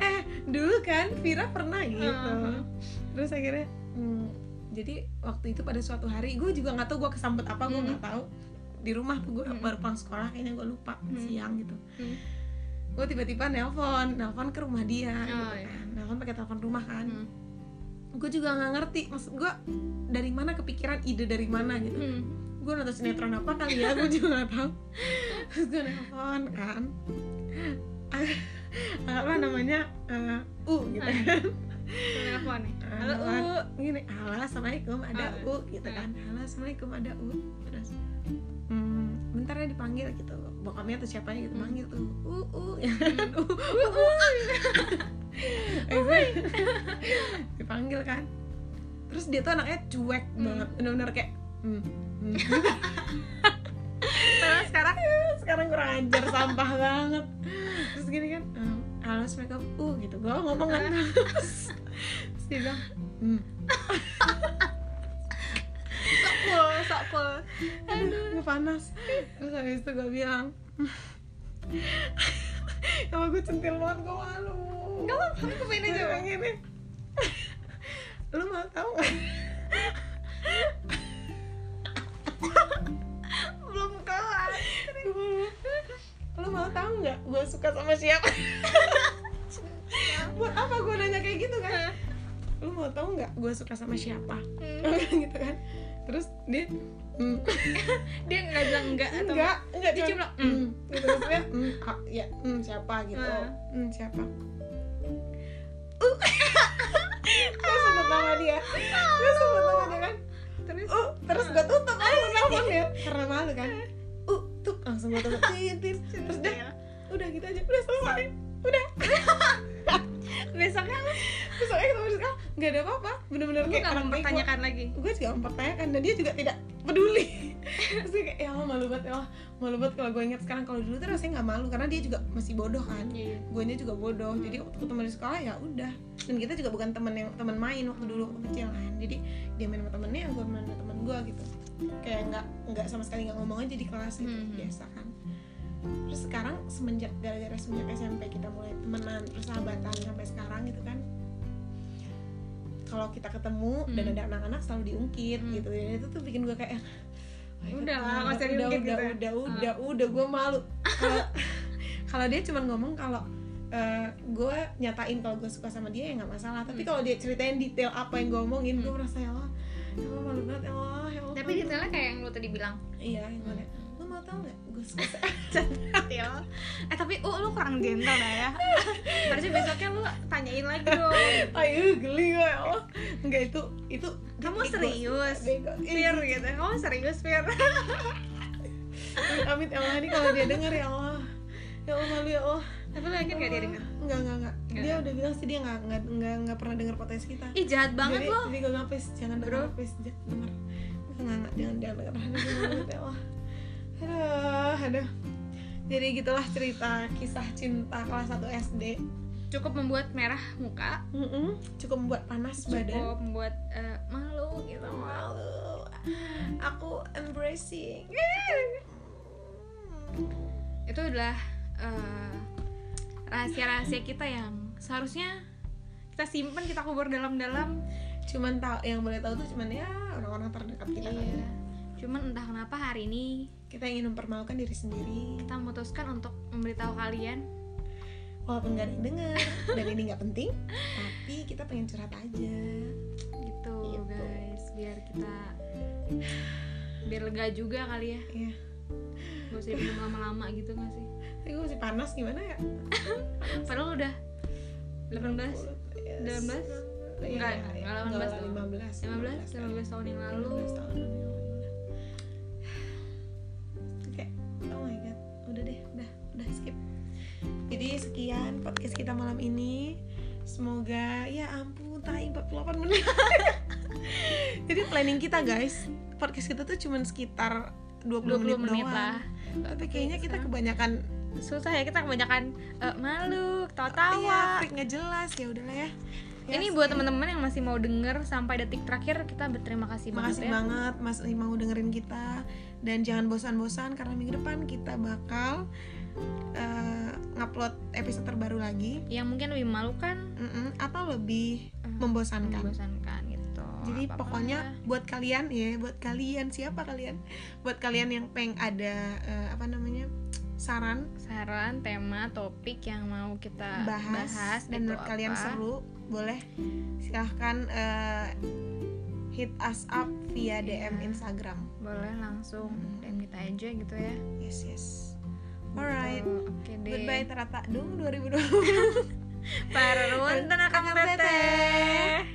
eh dulu kan Vira pernah gitu Hmm. terus akhirnya hmm, jadi waktu itu pada suatu hari gue juga nggak tahu gue kesambet apa gue Hmm. nggak tahu di rumah tuh gue Hmm. baru pulang sekolah kayaknya gue lupa Hmm. siang gitu Hmm. Gue tiba-tiba nelpon nelpon ke rumah dia Oh, gitu iya. kan. Nelpon pakai telepon rumah kan. Hmm. gue juga nggak ngerti maksud gue dari mana kepikiran ide dari mana gitu. Hmm. gue nonton sinetron apa kali ya? Gue juga nggak tahu. Terus gue nelfon kan. <laughs> Apa namanya? Eh, u gitu kan. Telepon nih. Halo, Halo, U. gini halo assalamualaikum ada Ah. u gitu kan. Halo assalamualaikum ada u. Terus hmm, bentar ya dipanggil gitu bokapnya tuh siapa gitu Hmm. manggil tuh u u <laughs> ya kan u u u Akhirnya dipanggil kan. Terus dia tuh anaknya cuek Hmm. banget bener-bener kayak hmm, hmm. <laughs> Terus sekarang sekarang kurang ajar sampah banget. Terus gini kan ehm, halo assalamualaikum. Uh gitu. Gue ngomong kan. <laughs> Terus dia bilang hmm. sok cool, sok cool. Aduh gue panas. Terus habis itu gue bilang <laughs> kalau gue centil banget gue malu. Gak apa-apa, aku pengen aja, Gue Bang. gini lu mau tahu nggak? Belum kelar. lu mau tahu nggak gue suka sama siapa? <laughs> Buat apa gue nanya kayak gitu kan? Lu mau tahu nggak gue suka sama siapa? Hmm. <laughs> gitu kan terus dia hmm, <laughs> Dia nggak bilang enggak atau enggak enggak Dia cuma, cuma hmm, gitu maksudnya hmm, ah, ya hmm, siapa? gitu. Ah. hmm, siapa? Uh. Gue sebut nama dia. Gue sebut nama dia kan. Terus uh. terus gue tutup langsung teleponnya karena malu kan. Uh tuh langsung gue tutup. Terus dia udah gitu aja udah selesai udah. <laughs> Besoknya besoknya ketemu sekolah. Nggak ada apa-apa. Bener-bener kayak bego. mempertanyakan lagi. gue juga mempertanyakan dan dia juga tidak peduli. <laughs> Terus gue kayak ya Allah malu banget ya Allah. Malu banget kalau gue inget sekarang. Kalau dulu tuh rasanya nggak malu karena dia juga masih bodoh kan. Iya. gue juga bodoh. Jadi waktu ketemu di sekolah ya udah. Dan kita juga bukan teman yang teman main waktu dulu waktu kecil kan. Jadi dia main sama temennya gue main sama teman gue gitu. Kayak nggak nggak sama sekali nggak ngomong aja di kelas gitu. Hmm. biasa kan. Terus sekarang semenjak gara-gara semenjak SMP temenan terus sahabatan sampai sekarang gitu kan kalau kita ketemu dan Hmm. ada anak-anak selalu diungkit Hmm. gitu dan itu tuh bikin gue kayak "Oh, Udah lah, udah, nggak usah udah, diungkit udah, gitu ya." udah, udah, udah, gue malu. Kalau <laughs> dia cuma ngomong kalau eh, gue nyatain kalau gue suka sama dia ya nggak masalah. Tapi Hmm. kalau dia ceritain detail apa yang gue omongin, gue Hmm. merasa ya Allah, ya Allah malu banget ya Allah, ya Allah. Tapi detailnya kayak yang lu tadi bilang. iya, yang mana? Mau tau nggak? Gue suka. <laughs> Detail. Eh tapi uh lu kurang gentle dah ya. <laughs> Harusnya besoknya lu tanyain lagi dong. Ayo geli gue ya Allah. Enggak itu itu. Kamu serius? Bego. Fir gitu. Kamu serius Fir? <laughs> Amit, ya Allah ini kalau dia denger ya Allah. Ya Allah malu ya Allah. Tapi lu yakin gak dia denger? Enggak, enggak, enggak. Dia Nggak. udah bilang sih dia enggak enggak enggak, enggak pernah denger podcast kita. Ih jahat banget jadi, lo. Jadi gue ngapis, jangan denger Bro. please, jangan denger. Enggak, enggak, jangan jangan denger. Aduh. Aduh. Jadi gitulah cerita kisah cinta kelas 1 SD. Cukup membuat merah muka, Mm-mm, Cukup membuat panas badan. cukup membuat eh, malu gitu. Malu. Aku embracing. Itu adalah eh, rahasia-rahasia kita yang seharusnya kita simpen, kita kubur dalam-dalam. Cuman tahu yang boleh tahu tuh cuman ya orang-orang terdekat kita. Iya. aja. Cuman entah kenapa hari ini Kita ingin mempermalukan diri sendiri. kita memutuskan untuk memberitahu kalian Walaupun gak ada yang denger dan ini nggak penting, tapi kita pengen curhat aja. gitu Gitu. guys biar kita biar lega juga kali ya Iya. gak usah minum lama-lama gitu gak sih Tapi gue masih panas gimana ya? <laughs> padahal udah 18 Yes. 18? Iya, Enggak, enggak 18 enggak, dong. 15 15 15 tahun yang lalu 15 tahun yang lalu. Sekian podcast kita malam ini. Semoga ya ampun, tai 48 menit. <laughs> Jadi planning kita guys, podcast kita tuh cuman sekitar 20, 20 menit, menit, lah. Tapi kayaknya kita kebanyakan susah ya kita kebanyakan eh, malu Iya, tawa-tawa freak nggak jelas ya udahlah ya. Ya, ini buat teman-teman yang masih mau denger sampai detik terakhir kita berterima kasih Makasih banget ya banget masih mau dengerin kita dan jangan bosan-bosan karena minggu depan kita bakal eh, ngupload episode terbaru lagi yang mungkin lebih memalukan Mm-mm, atau lebih eh, membosankan. membosankan gitu Jadi Apa-apa. pokoknya buat kalian ya, buat kalian siapa kalian? Buat kalian yang peng ada eh, apa namanya saran saran tema topik yang mau kita bahas, bahas dan itu menurut kalian apa. seru boleh silahkan eh, hit us up via DM Iya. Instagram boleh langsung Hmm. dan kita aja gitu ya yes yes alright oh, okay deh. goodbye terata dong 2020 Parun tenang kamu teteh